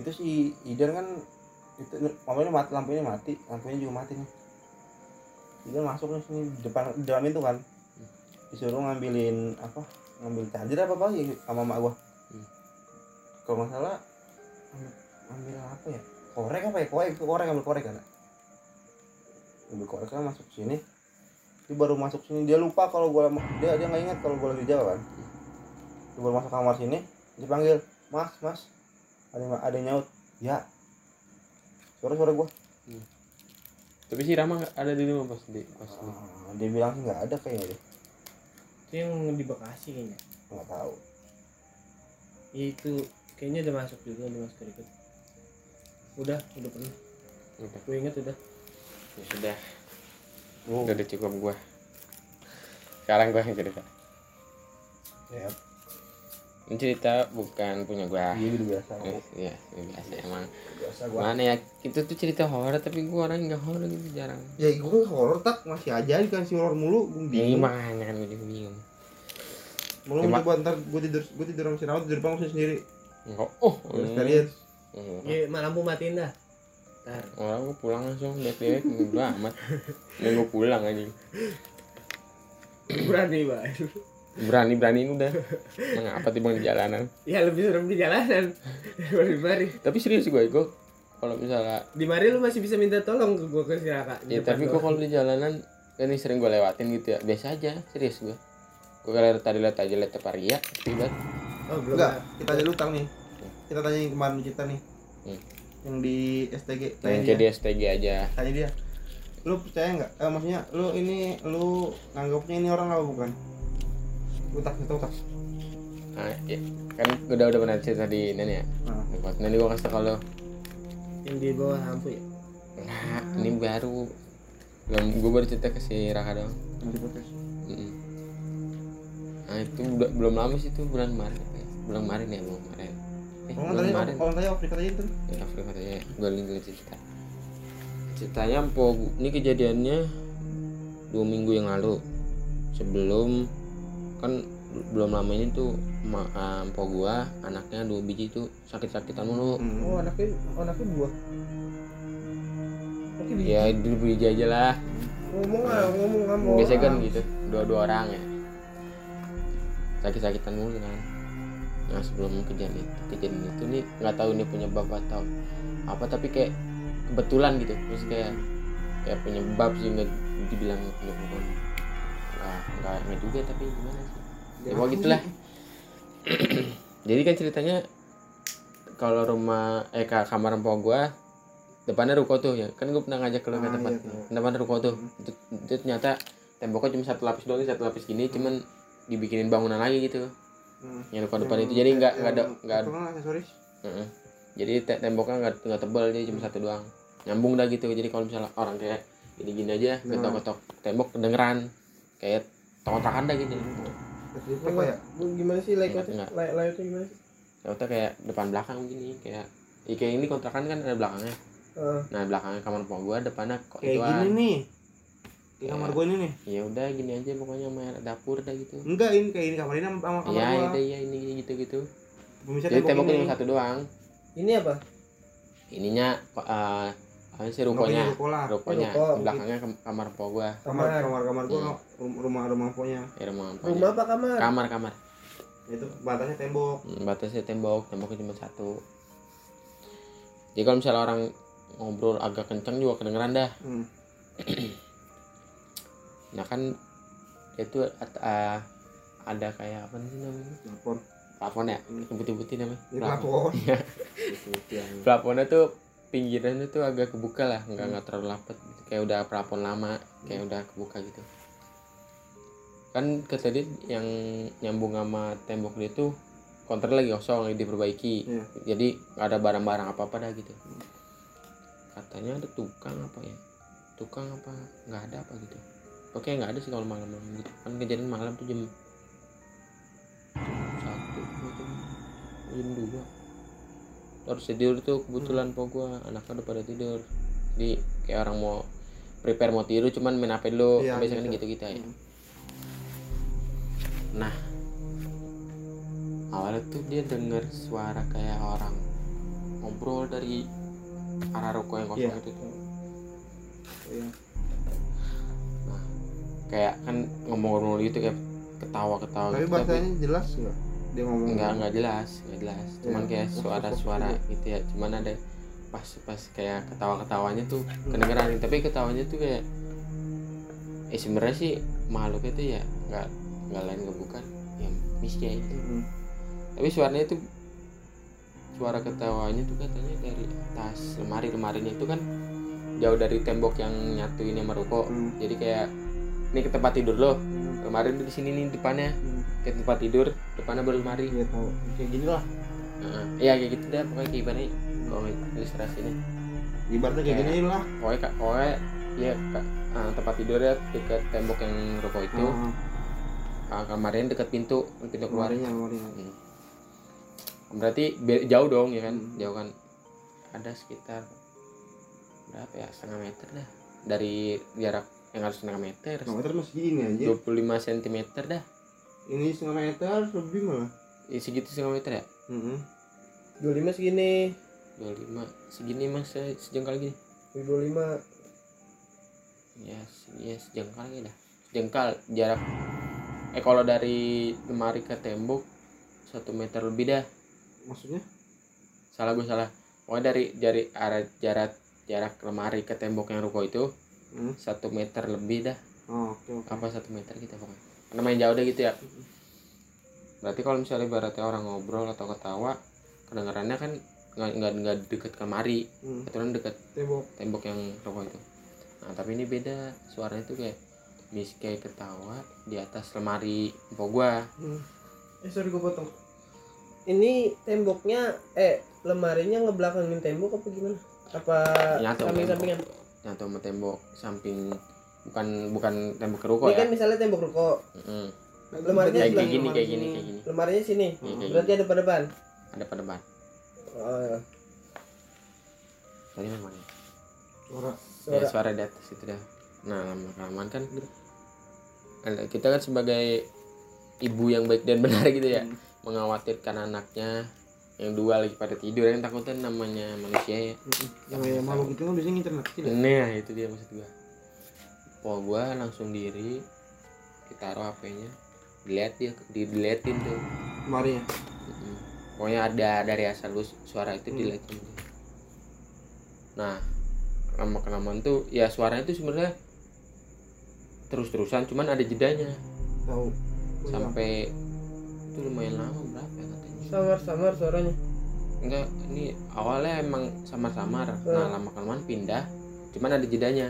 itu si Idan kan itu mamanya mati lampunya mati lampunya juga mati nih. Idan masuk nih sini di depan di dalam itu kan. Disuruh ngambilin apa ngambil charger apa apa sama mak gua. Hmm. kalau nggak salah ambil, apa ya? Korek apa ya? Korek korek ambil korek kan ambil korek kan masuk sini. Dia baru masuk sini dia lupa kalau gua dia dia nggak ingat kalau gua lagi di Jawa kan? Dia baru masuk kamar sini dipanggil mas mas ada yang- ada yang nyaut. Ya. Suara suara gua tapi si Rama ada di rumah pas di pas di Ah, dia bilang sih nggak ada kayaknya deh itu yang di Bekasi kayaknya. Nggak tahu. Itu kayaknya udah masuk juga udah masuk ke record udah udah pernah udah. Gue inget udah. Ya sudah. Oh udah cukup gua. Sekarang gua yang cerita ya ini cerita bukan punya gua. Iya gitu biasa. Eh, iya ini biasa emang. Biasa gua. Mana ya itu tuh cerita horor tapi gua orang nggak horor gitu jarang. Ya gue horor tak. Masih aja dikasih horor mulu gue ya bingung gimana kan gue juga bingung. Malu coba ntar gue tidur gue tidur sama si Rawat tidur bangun sendiri. Enggak oh Gue experience Oh, ya mak lampu matiin dah. Ntar. Orang gue pulang langsung dek dek udah amat. Dan gue pulang anjing. Berani pak berani beraniin udah. Mengapa tiba di jalanan? Ya lebih serem di jalanan. Daripada di mari. Tapi serius gue gue kalau misalnya di mari lu masih bisa minta tolong ke gua ke si Raka ya tapi gue kalau di jalanan kan ini sering gue lewatin gitu ya. Biasa aja serius gue gue kalau tadi lihat aja lihat Teparia tiba oh belum enggak kita aja lutang nih kita tanya yang kemarin kita nih. Hmm. yang di STG yang tanya jadi dia. STG aja. Tanya dia. Lu percaya nggak? Eh, maksudnya lu ini lu nganggapnya ini orang apa bukan? Utak itu utak nah, ya, kan udah udah pernah cerita di ini ya. Nah, buat nanti gue kasih kalau yang di bawah lampu ya? Nah, ini baru. Belum gue baru cerita ke si Raka podcast. Mm-mm. nah itu udah belum lama sih itu bulan Maret. Ya? bulan Maret ya bulan Maret eh, kalau tanya Maret kalau tanya Afrika tanya itu. Ya Afrika katanya gue link cerita. Ceritanya empo ini kejadiannya dua minggu yang lalu. Sebelum kan belum lama ini tuh ma, ah, empo gua anaknya dua biji tuh sakit-sakitan mulu. Hmm. oh anaknya anaknya buah Oke, biji. ya dua biji aja lah. Ngomong ah ngomong kamu biasanya kan gitu dua-dua orang ya. Sakit-sakitan mulu kan nah sebelum kejadian itu kejadian itu nih nggak tahu ini penyebab atau apa tapi kayak kebetulan gitu. Terus kayak kayak penyebab sih nggak dibilang penyebab nggak nggak nggak juga tapi gimana sih? Ya pokoknya gitulah. jadi kan ceritanya kalau rumah eh ka- kamar empok gua depannya ruko tuh ya. Kan gue pernah ngajak ke lo ke Ah, tempat. iya, depan ruko tuh. Itu, itu ternyata temboknya cuma satu lapis doang satu lapis gini cuman dibikinin bangunan lagi gitu Hmm. yang ruko depan itu. Jadi nggak nggak ada nggak kan aksesoris Heeh. jadi te- temboknya nggak nggak tebal jadi cuma satu doang. Nyambung dah gitu. Jadi kalau misalnya orang kayak gini gini aja Nah. ketok-ketok tembok kedengeran. Kayak kontrakan dah gitu. Ya? gimana sih layoutnya? Layoutnya gimana sih? Tahu kayak depan belakang gini kayak ya kayak ini kontrakan kan ada belakangnya. Eh, nah belakangnya kamar pok gua depannya kok kayak gini nih di Iya. kamar gue ini nih. Ya udah gini aja pokoknya sama dapur dah gitu. Enggak ini kayak ini kamar ini sama sama kamar iya gua. itu iya ini gitu gitu jadi tembok temboknya ini cuma satu doang. Ini apa? Ininya eh apa sih rukonya? Rukonya Ruko, di belakangnya kamar pok gua. Kamar Kamar. kamar gue Hmm. rumah rumah punya ya rumah pokoknya. rumah apa kamar? Kamar kamar. Itu batasnya tembok. Hmm, batasnya tembok temboknya cuma satu. Jadi kalau misalnya orang ngobrol agak kenceng juga kedengeran dah. Hmm. nah kan itu ah, ada kayak apa sih namanya? Telepon plafon ya? Putih-putih namanya? Ini Plafon. telepon plafonnya tuh pinggirannya tuh agak kebuka lah nggak nggak terlalu lapet gitu. kayak udah plafon lama kayak udah kebuka gitu. Kan kata dia yang nyambung sama tembok dia tuh konter lagi kosong lagi diperbaiki. Iya. jadi nggak ada barang-barang apa apa dah gitu. Katanya ada tukang apa ya? Tukang apa? Nggak ada apa gitu oke nggak ada sih kalau malam-malam gitu kan kejadian malam tuh jam satu jam jam dua harus tidur tuh kebetulan po gua anaknya udah pada tidur jadi kayak orang mau prepare mau tidur cuman main HP dulu Iya, biasanya kan gitu. gitu gitu ya Hmm. nah awalnya tuh dia denger suara kayak orang ngobrol dari arah ruko yang kosong Iya. itu tuh Iya. Kayak kan ngomong-ngomong gitu kayak ketawa-ketawa tapi gitu, bahasanya jelas nggak? Dia ngomong nggak nggak jelas nggak jelas. Cuman Iya, kayak suara-suara gitu ya. Cuman ada pas pas kayak ketawa-ketawanya tuh kedengeran. Tapi ketawanya tuh kayak eh sebenarnya sih makhluk itu ya nggak nggak lain nggak bukan. Ya misnya itu Hmm. tapi suaranya itu suara ketawanya tuh katanya dari atas. Lemari lemarinya itu kan jauh dari tembok yang nyatuin sama ruko Hmm. jadi kayak ini ke tempat tidur lo. Hmm. lemari di sini nih depannya. Hmm. ke tempat tidur depannya baru lemari. Iya tahu. Kayak gini lah. Heeh. iya kayak gitu deh pokoknya kayak ibaratnya kalau ilustrasinya ibaratnya kayak Kayak- gini lah. pokoknya kak pokoknya ya kak, ah, tempat tidurnya dekat tembok yang ruko itu. Ah, ah, kamarnya dekat pintu pintu keluar Hmm. berarti be- jauh dong ya kan? Hmm. jauh kan? Ada sekitar berapa ya? Setengah meter dah. Dari jarak yang harus setengah meter. Setengah meter masih gini aja 25 cm dah. Ini setengah meter lebih malah. Ya, segitu setengah meter ya? Hmm. 25 segini. 25 segini mas. Se- sejengkal gini. 25 ya ya sejengkal gitu dah. Sejengkal jarak. Eh kalau dari lemari ke tembok satu meter lebih dah. Maksudnya? Salah gue salah. Pokoknya dari dari arah jarak jarak lemari ke tembok yang ruko itu hmm. satu meter lebih dah. Oh, oke oke. Apa satu meter gitu pokoknya. Karena main jauh deh gitu ya. Berarti kalau misalnya ibaratnya orang ngobrol atau ketawa kedengarannya kan nggak nggak nggak deket ke lemari hmm. kebetulan deket tembok. tembok yang ruko itu. Nah tapi ini beda. Suaranya tuh kayak mis kayak ketawa di atas lemari empok gua. Hmm. eh sorry gue potong. Ini temboknya eh lemarinya ngebelakangin tembok apa gimana? Apa samping sampingan nyatu sama tembok samping bukan bukan tembok ruko ini ya? kan misalnya tembok ruko. Mm-mm. lemarinya kayak sebelah kayak gini kayak gini kayak gini. lemarinya sini. Iya, kayak berarti ada pada depan ada pada depan oh, ya. tadi memang ya suara. Ya suara di atas itu dah. Nah lama kelamaan kan ada- kita kan sebagai ibu yang baik dan benar gitu ya. Hmm. mengkhawatirkan anaknya yang dua lagi pada tidur yang takutnya namanya manusia ya. Yang kayak makhluk itu kan biasanya ngincer ya nah itu dia maksud gua. Po gua langsung diri ditaruh HP-nya dilihat dia di diliatin tuh lemarinya Mm-mm. pokoknya ada dari asal lu suara itu Hmm. diliatin nah lama kelamaan tuh ya suaranya itu sebenarnya terus-terusan cuman ada jedanya. Tahu. Sampai itu lumayan lama berapa ya katanya samar samar suaranya. Enggak ini awalnya emang samar-samar. Nah Hmm. lama kelamaan pindah. Cuman ada jedanya.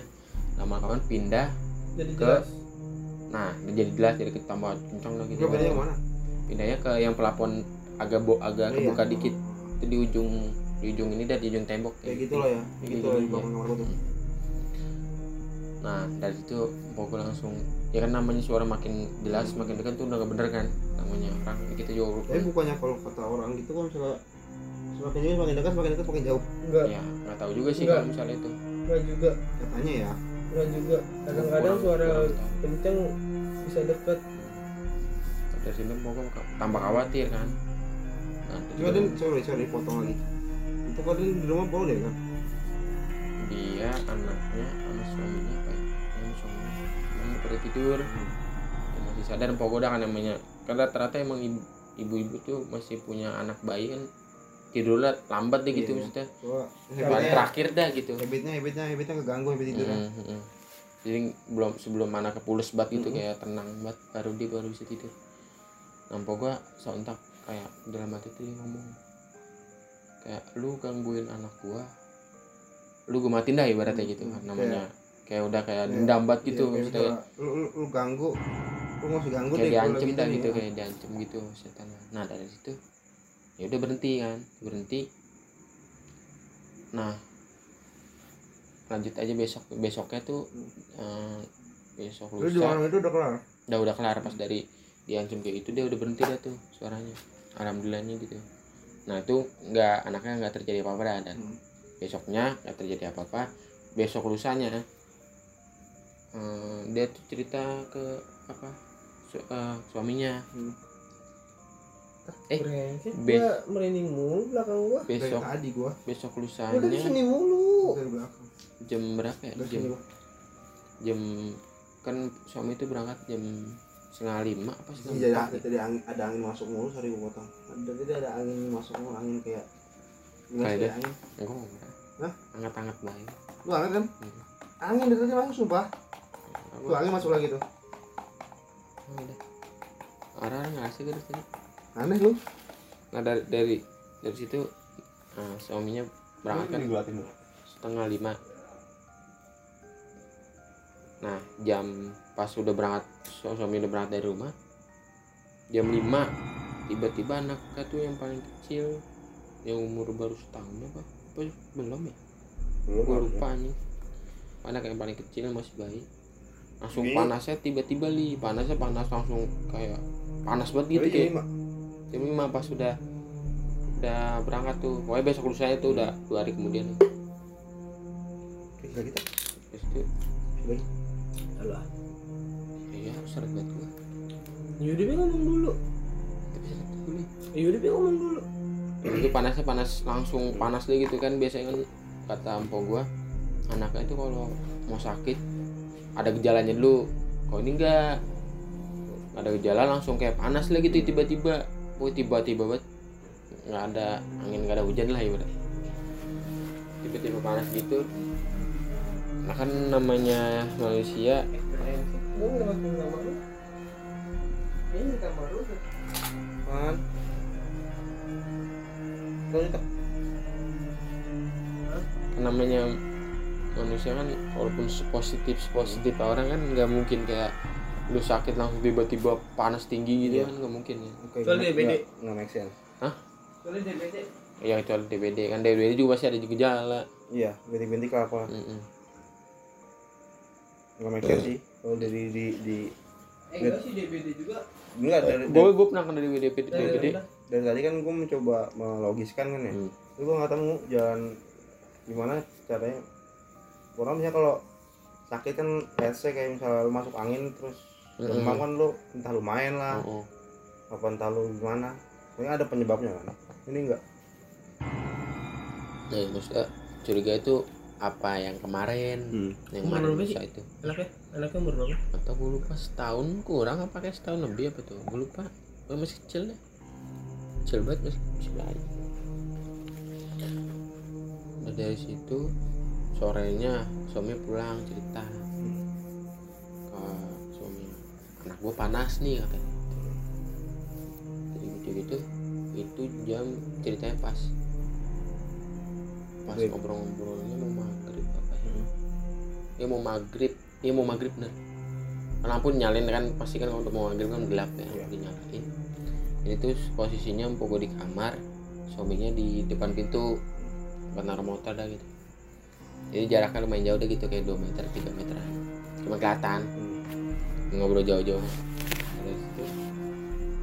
Lama kelamaan pindah jadi Ke- jelas. Nah jadi jelas jadi ketambah kencang lagi. Enggak bedanya mana? Pindahnya ke yang pelapon agak bo agak Oh, iya. kebuka dikit. Itu di ujung di ujung ini dan di ujung tembok. Kayak gitu lah ya. Kayak gitu gitu, iya. gua tuh. Nah dari situ pokoknya langsung ya kan namanya suara makin jelas makin dekat tuh udah gak bener kan namanya. Orang kita juga tapi bukannya kalau kata orang gitu kan misalnya semakin jauh semakin dekat semakin dekat semakin jauh. Enggak. Ya nggak tahu juga sih Enggak. kalau misalnya itu. Enggak juga. Katanya ya. Enggak juga. Kadang-kadang suara kenceng bisa deket. Dari sini pokoknya tambah khawatir kan? Nah, itu cuma juga. dan sorry sorry potong lagi. Itu kan di rumah baru deh kan? Dia anaknya sama suaminya apa ya? Yang suaminya. Yang tidur. Yang masih sadar pokoknya kan namanya karena ternyata emang ibu- ibu-ibu tuh masih punya anak bayi kan tidurnya lambat deh gitu Iya. maksudnya habitnya terakhir dah gitu habitnya habitnya habitnya keganggu habit tidurnya Mm, mm, mm. jadi belum sebelum anak kepulus banget gitu Mm-mm. kayak tenang banget baru dia baru bisa tidur nampak gua sontak kayak dalam hati tuh dia ngomong kayak lu gangguin anak gua lu gue matiin dah ibaratnya gitu Mm, namanya kayak udah kayak Iya. dendam banget gitu kayak maksudnya misalnya, lu, lu, lu ganggu lu nggak usah ganggu kayak diancem dah nih, gitu ya. kayak diancem gitu setan. Nah dari situ ya udah berhenti kan berhenti. Nah lanjut aja besok besoknya tuh eh, besok lu lusa. malam itu udah kelar? Udah udah kelar pas dari diancam kayak gitu dia udah berhenti dah tuh suaranya. Alhamdulillahnya gitu. Nah itu nggak anaknya nggak terjadi apa apa dah dan Hmm. besoknya nggak terjadi apa apa besok lusanya eh, dia tuh cerita ke apa su- eh, suaminya Hmm. Eh, Brengsek, gua merinding mulu belakang gua dari besok tadi gua besok gua dari lusanya sini mulu jam berapa ya dari jam sini gua jam kan suami itu berangkat jam setengah lima apa setengah Iya, empat ada, tadi angin, ada angin masuk mulu, sorry gue potong. Ada tadi ada angin masuk mulu, angin kayak Nggak Kayak dia. angin. enggak enggak Hah? hangat-hangat baik Lu angin kan? Hmm. Angin dari tadi masuk sumpah. Tuh angin masuk lagi tuh. Udah. orang ngerasa gitu tadi Aneh lu. nah dari dari dari situ eh, suaminya berangkat kan. setengah lima. Nah jam pas udah berangkat su- suami udah berangkat dari rumah jam 5 tiba-tiba anaknya tuh yang paling kecil yang umur baru setahun apa apa belum ya? Belum gue lupa nih. Anak yang paling kecil masih bayi langsung Ini- panasnya tiba-tiba li panasnya panas langsung kayak panas banget gitu Jadi kayak ini, Mak. jam 5 pas udah udah berangkat tuh pokoknya besok lusanya tuh udah dua hari kemudian Kayak kita. itu. Alah, iya seret banget gua Yudi ngomong dulu. tapi Yudi ngomong dulu. itu panasnya panas langsung panas deh gitu kan biasanya kan kata ampo gua anaknya itu kalau mau sakit ada gejalanya dulu kalau ini enggak? Ada gejala langsung kayak panas lah gitu tiba-tiba. Oh tiba-tiba banget. Nggak ada angin nggak ada hujan lah ibarat. Tiba-tiba panas gitu. Nah kan namanya manusia. Ini kamar lu tuh kan? Itu namanya manusia kan walaupun positif positif orang kan nggak mungkin kayak lu sakit langsung tiba-tiba panas tinggi gitu Iya. kan nggak mungkin ya. Nggak- DBD. nggak- make sense. Soalnya DBD ya kecuali DBD kan DBD juga pasti ada gejala. Iya bintik-bintik lah apa? Mm-mm. nggak make sense sih. Kalau dari di di eh enggak sih DBD juga. Enggak dari gue gue pernah kan dari DBD dari DBD dari tadi kan gue mencoba melogiskan kan ya. Hmm. tapi gue nggak tahu jalan gimana caranya orang misalnya kalau sakit kan let's say kayak misalnya lu masuk angin terus demam kan lu entah lu main lah Oh, oh. apa entah lu gimana. Pokoknya ada penyebabnya kan? Ini enggak? Nah maksudnya curiga itu apa yang kemarin? Hmm. yang kemarin lusa itu. Anaknya anaknya umur berapa? Atau gue lupa setahun kurang apa kayak setahun lebih apa tuh? Gue lupa. Gue masih kecil deh. Kecil banget masih masih bayi nah, dari situ sorenya suami pulang cerita. Ke suami. Anak gue panas nih katanya. Jadi gitu gitu itu jam ceritanya pas. Pas ngobrol-ngobrolnya mau maghrib apa ya Hmm. dia mau maghrib dia mau maghrib bener. Lampu nyalain kan pasti kan kalau mau maghrib kan gelap ya Iya. dinyalain. Ini tuh posisinya empuk gue di kamar suaminya di depan pintu naruh motor dah gitu jadi jaraknya lumayan jauh deh gitu kayak 2 meter 3 meteran cuma kelihatan Hmm. ngobrol jauh-jauh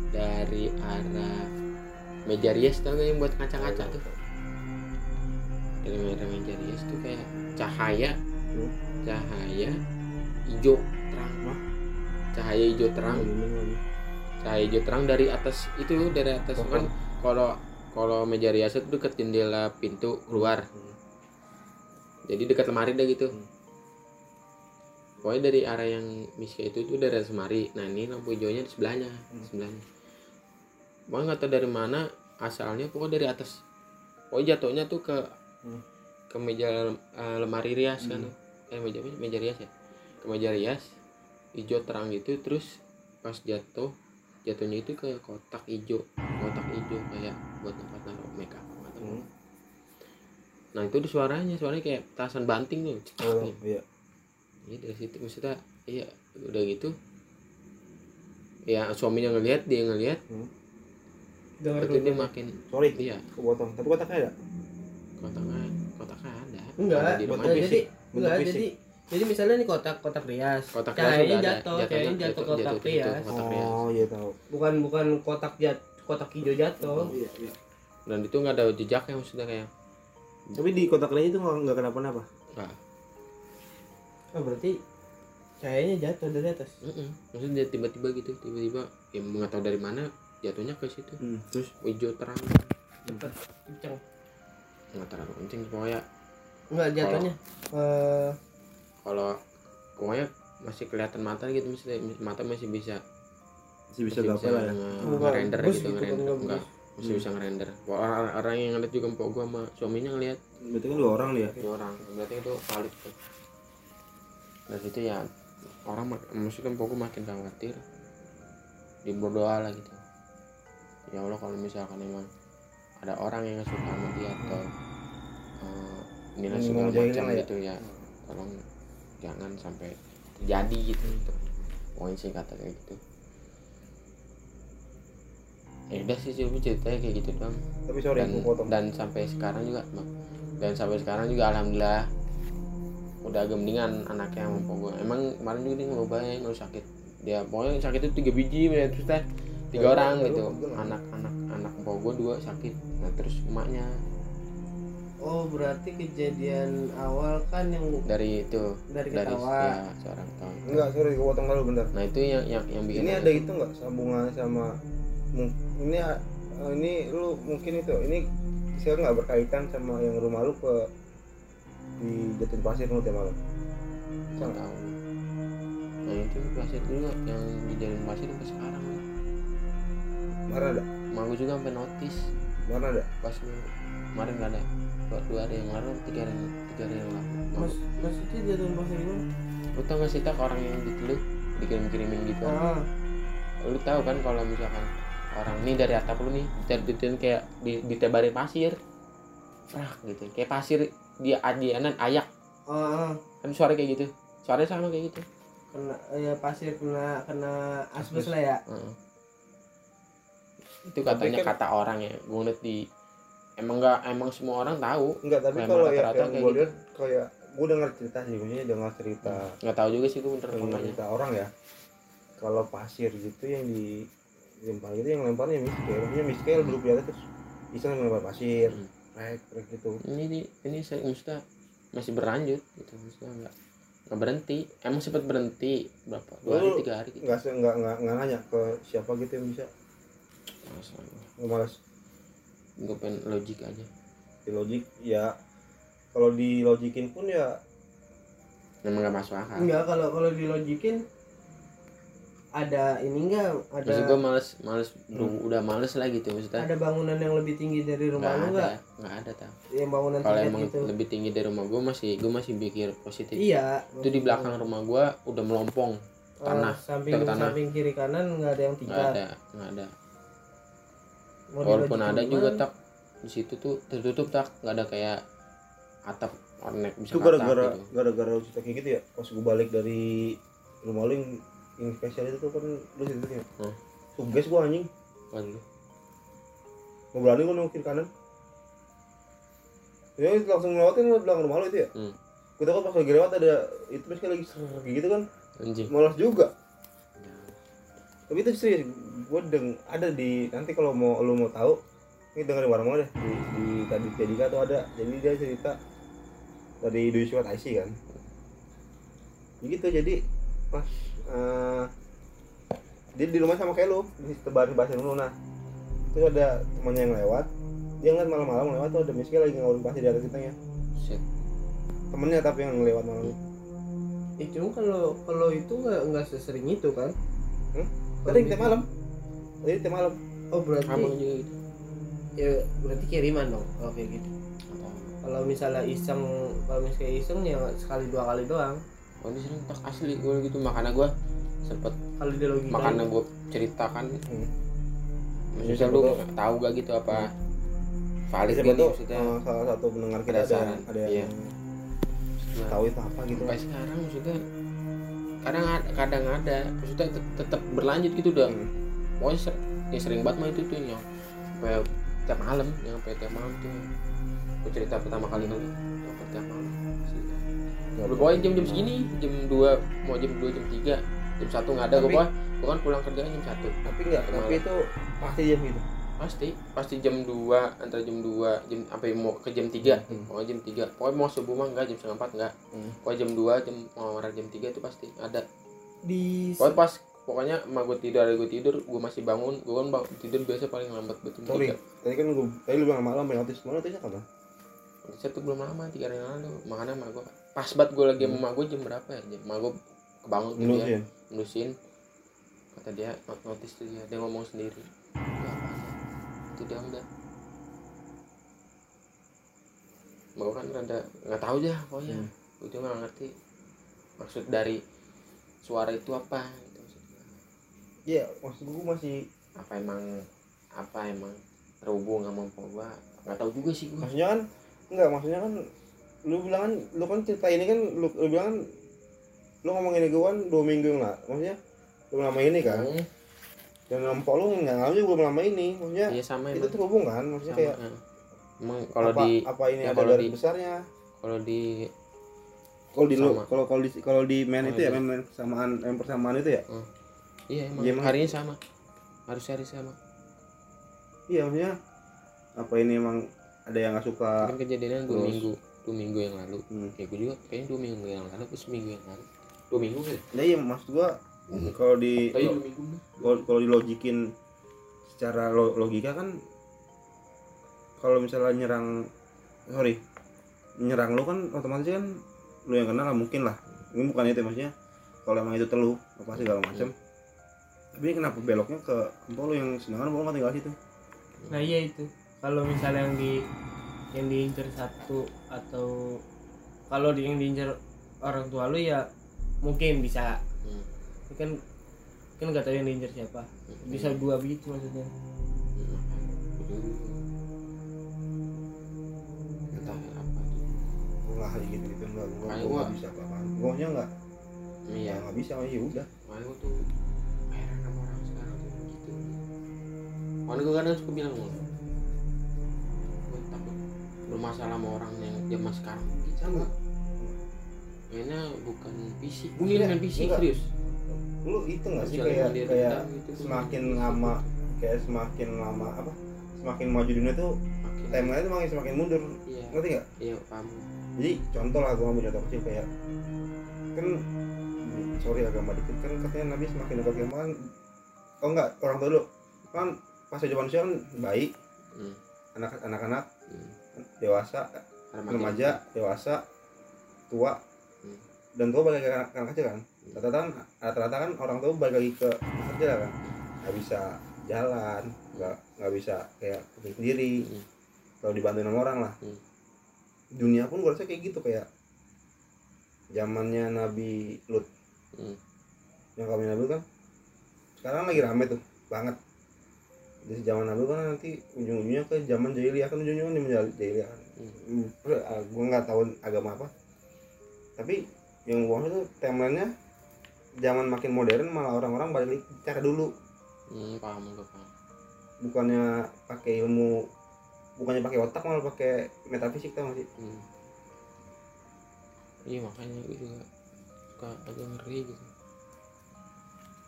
dari arah meja rias tau gak yang buat kaca-kaca tuh dari arah meja rias tuh kayak cahaya Hmm. cahaya hijau terang Hah? cahaya hijau terang lagi. cahaya hijau terang dari atas itu dari atas Pohon. kan kalau kalau meja rias itu deket jendela pintu keluar Hmm. Jadi dekat lemari dah gitu Hmm. pokoknya dari arah yang Miska itu tuh dari lemari nah ini lampu hijaunya di sebelahnya Hmm. sebelahnya pokoknya nggak tahu dari mana asalnya pokoknya dari atas pokoknya jatuhnya tuh ke Hmm. ke meja eh, lemari rias kan Hmm. eh meja meja rias ya ke meja rias hijau terang gitu terus pas jatuh jatuhnya itu ke kotak hijau kotak hijau kayak buat tempat naruh makeup atau Hmm. Nah itu tuh suaranya suaranya kayak tasan banting tuh cetak Oh, gitu. iya. Iya dari situ maksudnya iya udah gitu ya suaminya ngelihat dia ngelihat dengar itu dia makin Sorry, iya kepotong. Tapi kotaknya ada. kotaknya kotaknya ada enggak Ada di. Enggak, jadi enggak fisik. jadi jadi misalnya ini kotak kotak rias Kotak rias jatuh cahayanya jatuh jatuh- kotak jatuh ke situ. rias Kotak rias. Oh, iya tahu. bukan bukan kotak jat kotak hijau jatuh Iya, iya. dan itu nggak ada jejaknya maksudnya kayak Tapi di kotak lain itu nggak nggak kenapa-napa. enggak oh berarti cahayanya jatuh dari atas? Mm-mm. maksudnya dia tiba-tiba gitu tiba-tiba ya nggak tahu dari mana jatuhnya ke situ. Hmm. Terus? Hijau terang. Cepet kenceng. Nggak terlalu kencing pokoknya. Enggak jatuhnya. Eh kalau pokoknya masih kelihatan mata gitu maksudnya mata masih bisa masih bisa gapai lah ya. ngerender gitu gitu ngerender. enggak masih bisa ngerender. Orang, orang, yang ngeliat juga empok gua sama suaminya ngeliat. Berarti kan dua orang dia. dua orang. Berarti itu valid tuh dari situ ya orang mak- maksudnya empok gua makin khawatir dia berdoa lah gitu. Ya Allah kalau misalkan emang ada orang yang suka sama dia atau eh, nilai segala macam ya. gitu ya tolong jangan sampai terjadi gitu. Gitu pokoknya sih kata kayak gitu ya udah sih cuma ceritanya kayak gitu doang. Tapi sorry dan aku potong. dan sampai sekarang juga Bang. dan sampai sekarang juga alhamdulillah udah agak mendingan anaknya sama gue emang kemarin juga dia nggak sakit. Dia pokoknya sakit itu tiga biji ya terus teh tiga Ya, orang ya, gitu. anak anak anak mpok gue dua sakit. Nah terus emaknya. Oh berarti kejadian awal kan yang dari itu dari dari ketawa. ya seorang tahun Enggak, sorry aku potong dulu bentar. nah itu yang yang yang bikin Ini ada itu enggak sambungan sama ini ini lu mungkin itu ini saya nggak berkaitan sama yang rumah lu ke di Jatin Pasir lu tiap malam? Nggak tahu. Nah itu pasir juga yang di jalan pasir sampai sekarang. Mana ada? Mau juga sampai notis. Mana ada? Pas lu kemarin nggak ada. Dua, dua hari yang lalu tiga hari tiga hari yang lalu. Mas maksudnya jatuh pasir gimana lu tau gak sih tak orang yang gitu lu dikirim kirimin gitu? Ah. Lu tahu kan kalau misalkan orang nih dari atap lu nih ditebarin kayak di, ditebarin pasir. Prak gitu. Kayak pasir dia adianan ayak. Ah, ah. kan suara kayak gitu. Suaranya sama kayak gitu. Kena ya pasir kena kena asbes lah ya. Heeh. itu katanya kan- kata orang ya gue ngeliat di emang nggak emang semua orang tahu. Enggak tapi kalau ya yang kayak gue gitu. lihat kayak gue dengar cerita sih maksudnya dengar cerita. Nggak tahu juga sih gue bener cerita orang ya. Kalau pasir gitu yang di lempar gitu yang lemparnya miskel maksudnya miskel dulu di atas terus iseng melempar pasir Hmm. rek rek gitu. Ini ini saya maksudnya masih berlanjut gitu maksudnya nggak nggak berhenti. Emang sempat berhenti berapa? Dua hari tiga hari gitu? nggak nggak nggak nggak nanya ke siapa gitu yang bisa. Nggak malas. Gue pengen logik aja. Di logik ya kalau di logikin pun ya emang nggak masuk akal. Enggak kalau kalau dilogikin ada ini enggak ada maksud gue males males Hmm. udah males lah gitu maksudnya. Ada bangunan yang lebih tinggi dari rumah nggak lu enggak nggak? ada tau yang bangunan kalau emang gitu. lebih tinggi dari rumah gue masih gue masih pikir positif. Iya. Itu di belakang rumah gue udah melompong Ah, tanah, samping ke tanah. samping kiri kanan nggak ada yang nggak tingkat ada nggak ada. Mau walaupun ada juga gimana? tak di situ tuh tertutup tak nggak ada kayak atap ornek bisa itu atap gara-gara gitu. gara-gara kayak gitu ya? Pas gue balik dari rumah lu yang, yang spesial itu tuh kan lu cerita ya Hmm. tugas gue anjing. Waduh. mau berani gue nongkin kanan. Ya langsung ngelewatin lu belakang rumah lu itu ya. Hmm. gue takut pas lagi lewat ada itu misalnya lagi kayak gitu kan. Anjing. Malas juga. Tapi itu serius gue deng ada di nanti kalau mau lu mau tahu ini dengerin mau deh. Di, di tadi Pedika tuh ada. Jadi dia cerita dari Do You See What I See kan. Begitu jadi pas eh, dia di rumah sama kayak lu di tebarin bahasa lu nah. Itu ada temannya yang lewat dia ngeliat malam-malam lewat tuh ada miskin lagi ngawurin pasir di atas kitanya. Shit. temennya tapi yang lewat malam Eh, cuma kalau kalau itu nggak nggak sesering itu kan? Hmm? Tadi gitu- tiap malam. Tadi tiap malam. Oh berarti gitu. Ya berarti kiriman dong kalau kayak gitu. Kalau misalnya iseng kalau misalnya iseng ya sekali dua kali doang oh di sini tak asli gue gitu. Makanya gue sempet makanya gue ceritakan. Hmm. maksudnya lu tahu. gak gitu apa valid gak nih tuh? maksudnya. Eh, salah satu pendengar kita ada Ada yang, iya. yang Nah, tahu itu apa gitu. Sampai sekarang maksudnya kadang ada, kadang ada. Maksudnya tet- tetap berlanjut gitu udah. Hmm. pokoknya ser- ya sering banget mah itu tuh yang sampai tiap malam yang sampai tiap malam tuh. Gue cerita pertama kali kali sampai tiap malam. sih Udah, pokoknya boleh. jam-jam segini jam 2 mau jam 2 jam 3 jam 1 nggak ada gue pokoknya gue kan pulang kerja jam 1 tapi enggak Malam. tapi itu pasti jam gitu pasti pasti jam 2 antara jam 2 jam sampai mau ke jam 3 Hmm. pokoknya jam 3 pokoknya mau subuh mah enggak jam setengah 4 enggak Hmm. pokoknya jam 2 jam mau jam 3 itu pasti ada di pokoknya pas pokoknya emak gue tidur ada gue tidur gue masih bangun gue kan bang, tidur biasa paling lambat betul sorry tiga tadi kan gue tadi lu bilang malam pengen notis mana notisnya kapan tuh belum lama tiga hari yang lalu makanya emak gue pas banget gue lagi sama emak gue jam berapa ya? Jam gue kebangun dia nulisin nusin kata dia not notice tuh dia dia ngomong sendiri. "Itu apaan ya?" itu dia udah. Gue kan rada nggak tahu aja pokoknya. Hmm. gue juga nggak ngerti maksud dari suara itu apa gitu maksudnya. iya maksud gue masih apa emang apa emang terhubung sama gua? Nggak tahu juga sih gue maksudnya kan enggak maksudnya kan lu bilang kan lu kan cerita ini kan lu, lu bilang kan lu ngomong ini gue kan dua minggu yang lalu maksudnya belum lama ini kan? Hmm, dan empok lu nggak ngalamin juga belum lama ini maksudnya iya sama itu emang. terhubung kan maksudnya sama, kayak ya. emang kalau apa, di apa ini ya ada garis di- besarnya? kalau di kalau di lu kalau kalau di kalau di main Oh, itu ya main, persamaan main persamaan itu ya? Iya emang Iya, emang. harinya sama. Harus hari sama. Iya maksudnya apa ini emang ada yang nggak suka? Kan kejadiannya dua minggu dua minggu yang lalu. Hmm. ya gue juga kayaknya dua minggu yang lalu terus seminggu yang lalu. Dua minggu kali nah iya maksud gua kalau di minggu. nih. kalau kalau dilogikin secara lo- logika kan kalau misalnya nyerang sorry nyerang lu kan otomatis kan lu yang kenal lah mungkin lah. Ini bukan itu maksudnya. Kalau emang itu telu apa segala macam tapi ini kenapa beloknya ke empok lu yang sedangkan empok lu nggak tinggal situ? Nah iya itu. Kalau misalnya yang di yang diincar satu atau kalau di, yang diincar orang tua lu ya mungkin bisa. Hmm. Kan kan nggak tahu yang diincar siapa. Bisa dua begitu maksudnya. Entah apa tuh gua nggak kayak gitu gitu nggak gua Kayak gua gua- nggak bisa apa apaan gua maunya nggak. Iya. Nggak bisa ya udah. Makanya gue tuh heran sama orang sekarang tuh gitu. Makanya gue kadang suka bilang takut bermasalah sama orang yang zaman sekarang. Gitu sama mainnya bukan fisik Enggak, mungkin main fisik serius. Lu itu nggak sih kayak kayak gitu. semakin lama kayak semakin lama apa? Semakin maju dunia tuh timeline itu makin semakin mundur. Iya. Ngerti nggak? Iya paham. Jadi contoh lah gue ambil contoh kecil kayak kan sorry agama dikit kan katanya nabi semakin dekat ke kan oh enggak orang tua dulu. Kan pas zaman manusia kan bayi hmm. anak anak-anak. Hmm. Dewasa Remaja. remaja dewasa tua Hmm. dan tua balik ke anak, anak kecil kan rata-rata kan rata-rata kan orang tua balik lagi ke anak kecil kan nggak bisa jalan nggak nggak bisa kayak sendiri Hmm. kalau dibantuin sama orang lah Hmm. dunia pun gue rasa kayak gitu kayak zamannya Nabi Lut Hmm. yang kami Nabi Lut kan sekarang lagi rame tuh banget di zaman Nabi kan nanti ujung-ujungnya ke zaman jahiliyah kan ujungnya kan di jahiliyah. Kan Hmm. gue nggak tahu agama apa. Tapi yang gue itu timelinenya zaman makin modern malah orang-orang balik cara dulu. Hmm, paham gue paham. Bukannya pakai ilmu bukannya pakai otak malah pakai metafisik tau gak sih? Hmm. iya makanya gue juga suka agak ngeri gitu.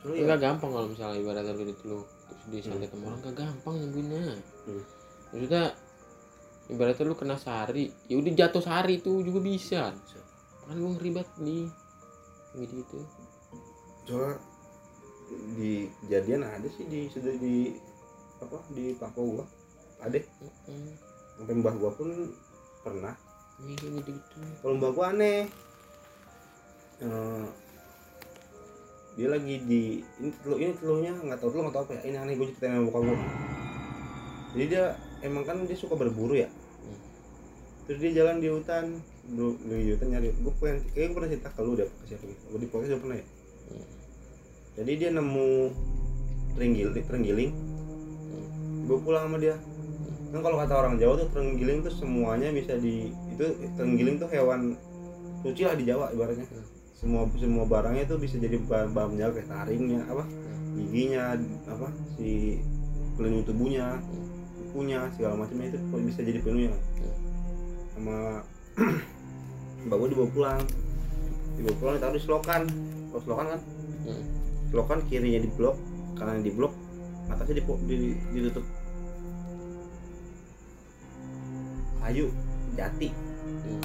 Lu ya, gak gampang kalau misalnya ibaratnya lu itu lu terus disantet sama orang gak gampang nyembuhinnya. Hmm. Maksudnya ibaratnya lu kena sari, ya udah jatuh sari itu juga bisa. Kan gue ngeri banget nih. Gitu soalnya di kejadian ada sih di sudah di apa di Papua gua ada Heeh. sampai mbah gua pun pernah Iya gitu gitu. kalau mbah gua aneh Eh, dia lagi di ini telur ini telurnya nggak tahu telur nggak tahu apa ya. Ini aneh gue ceritain sama bokap gua. Jadi dia emang kan dia suka berburu ya? Terus dia jalan di hutan dulu di hutan nyari. Gue pengen kayaknya gue pernah cerita ke lu deh ke siapa gitu. Gua di podcast udah pernah ya? Jadi dia nemu terenggiling terenggiling. Gue pulang sama dia. Kan kalau kata orang Jawa tuh terenggiling tuh semuanya bisa di itu terenggiling tuh hewan suci lah di Jawa ibaratnya semua semua barangnya tuh bisa jadi bahan bahan penjaga kayak taringnya apa giginya apa si pelindung tubuhnya kukunya segala macamnya itu bisa jadi penuhnya. Sama mbak gue dibawa pulang. Dibawa pulang ditaruh di selokan. Kalau selokan kan? Selokan kirinya di blok kanan di blok atasnya di, di, ditutup. Kayu jati. Hmm.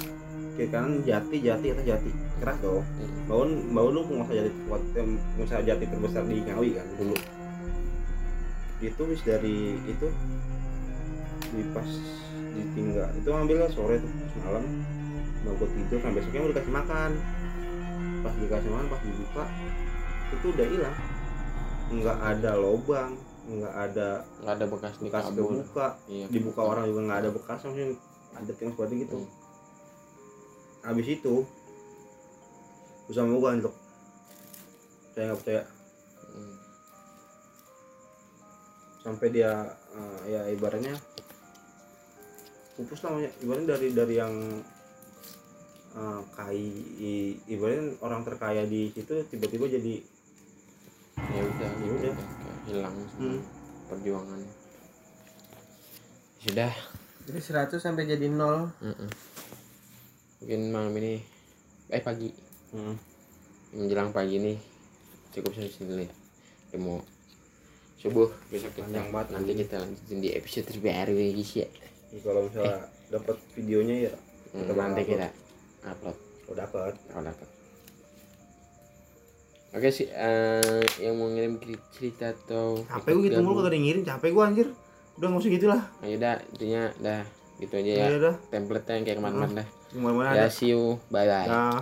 Kiri kanan jati jati atas jati. Keras dong. Hmm. bangun bangun lu penguasa jati kuat pengusaha jati terbesar di Ngawi kan dulu. Itu bis dari itu di pas ditinggal itu ngambilnya sore tuh semalam mau gue tidur sampai besoknya udah dikasih makan. Pas dikasih makan pas dibuka itu udah hilang. Nggak ada lobang nggak ada Nggak ada bekas bekas kebuka. Iya. dibuka orang juga nggak ada bekas maksudnya ada yang seperti gitu. Hmm. Habis itu usaha mau gue anjlok saya nggak percaya Hmm. sampai dia eh, ya ibaratnya pupus namanya. ibaratnya dari dari yang eh, kai i- ibaratnya orang terkaya di situ tiba-tiba jadi Ya udah, Ya udah. Hilang semua Hmm. perjuangan. Sudah. Dari 100 sampai jadi 0 Mm-mm. Mungkin malam ini eh pagi. Hmm, menjelang pagi ini cukup sampai sini dulu ya. Mau subuh besok kita Panjang banget. nanti kita lanjutin di episode terbaru ya guys ya. ya kalau misalnya dapat videonya ya Hmm, Kita nanti upload. kita upload. Udah dapat kalau dapat. oke sih eh, yang mau ngirim cerita atau capek gue gitu mulu kagak ngirim capek gue anjir. Udah nggak usah gitu lah. Ayo dah intinya dah gitu aja ya ya. udah. Template-nya yang kayak ke mana-mana dah ke mana-mana ya ada see you. Bye bye ya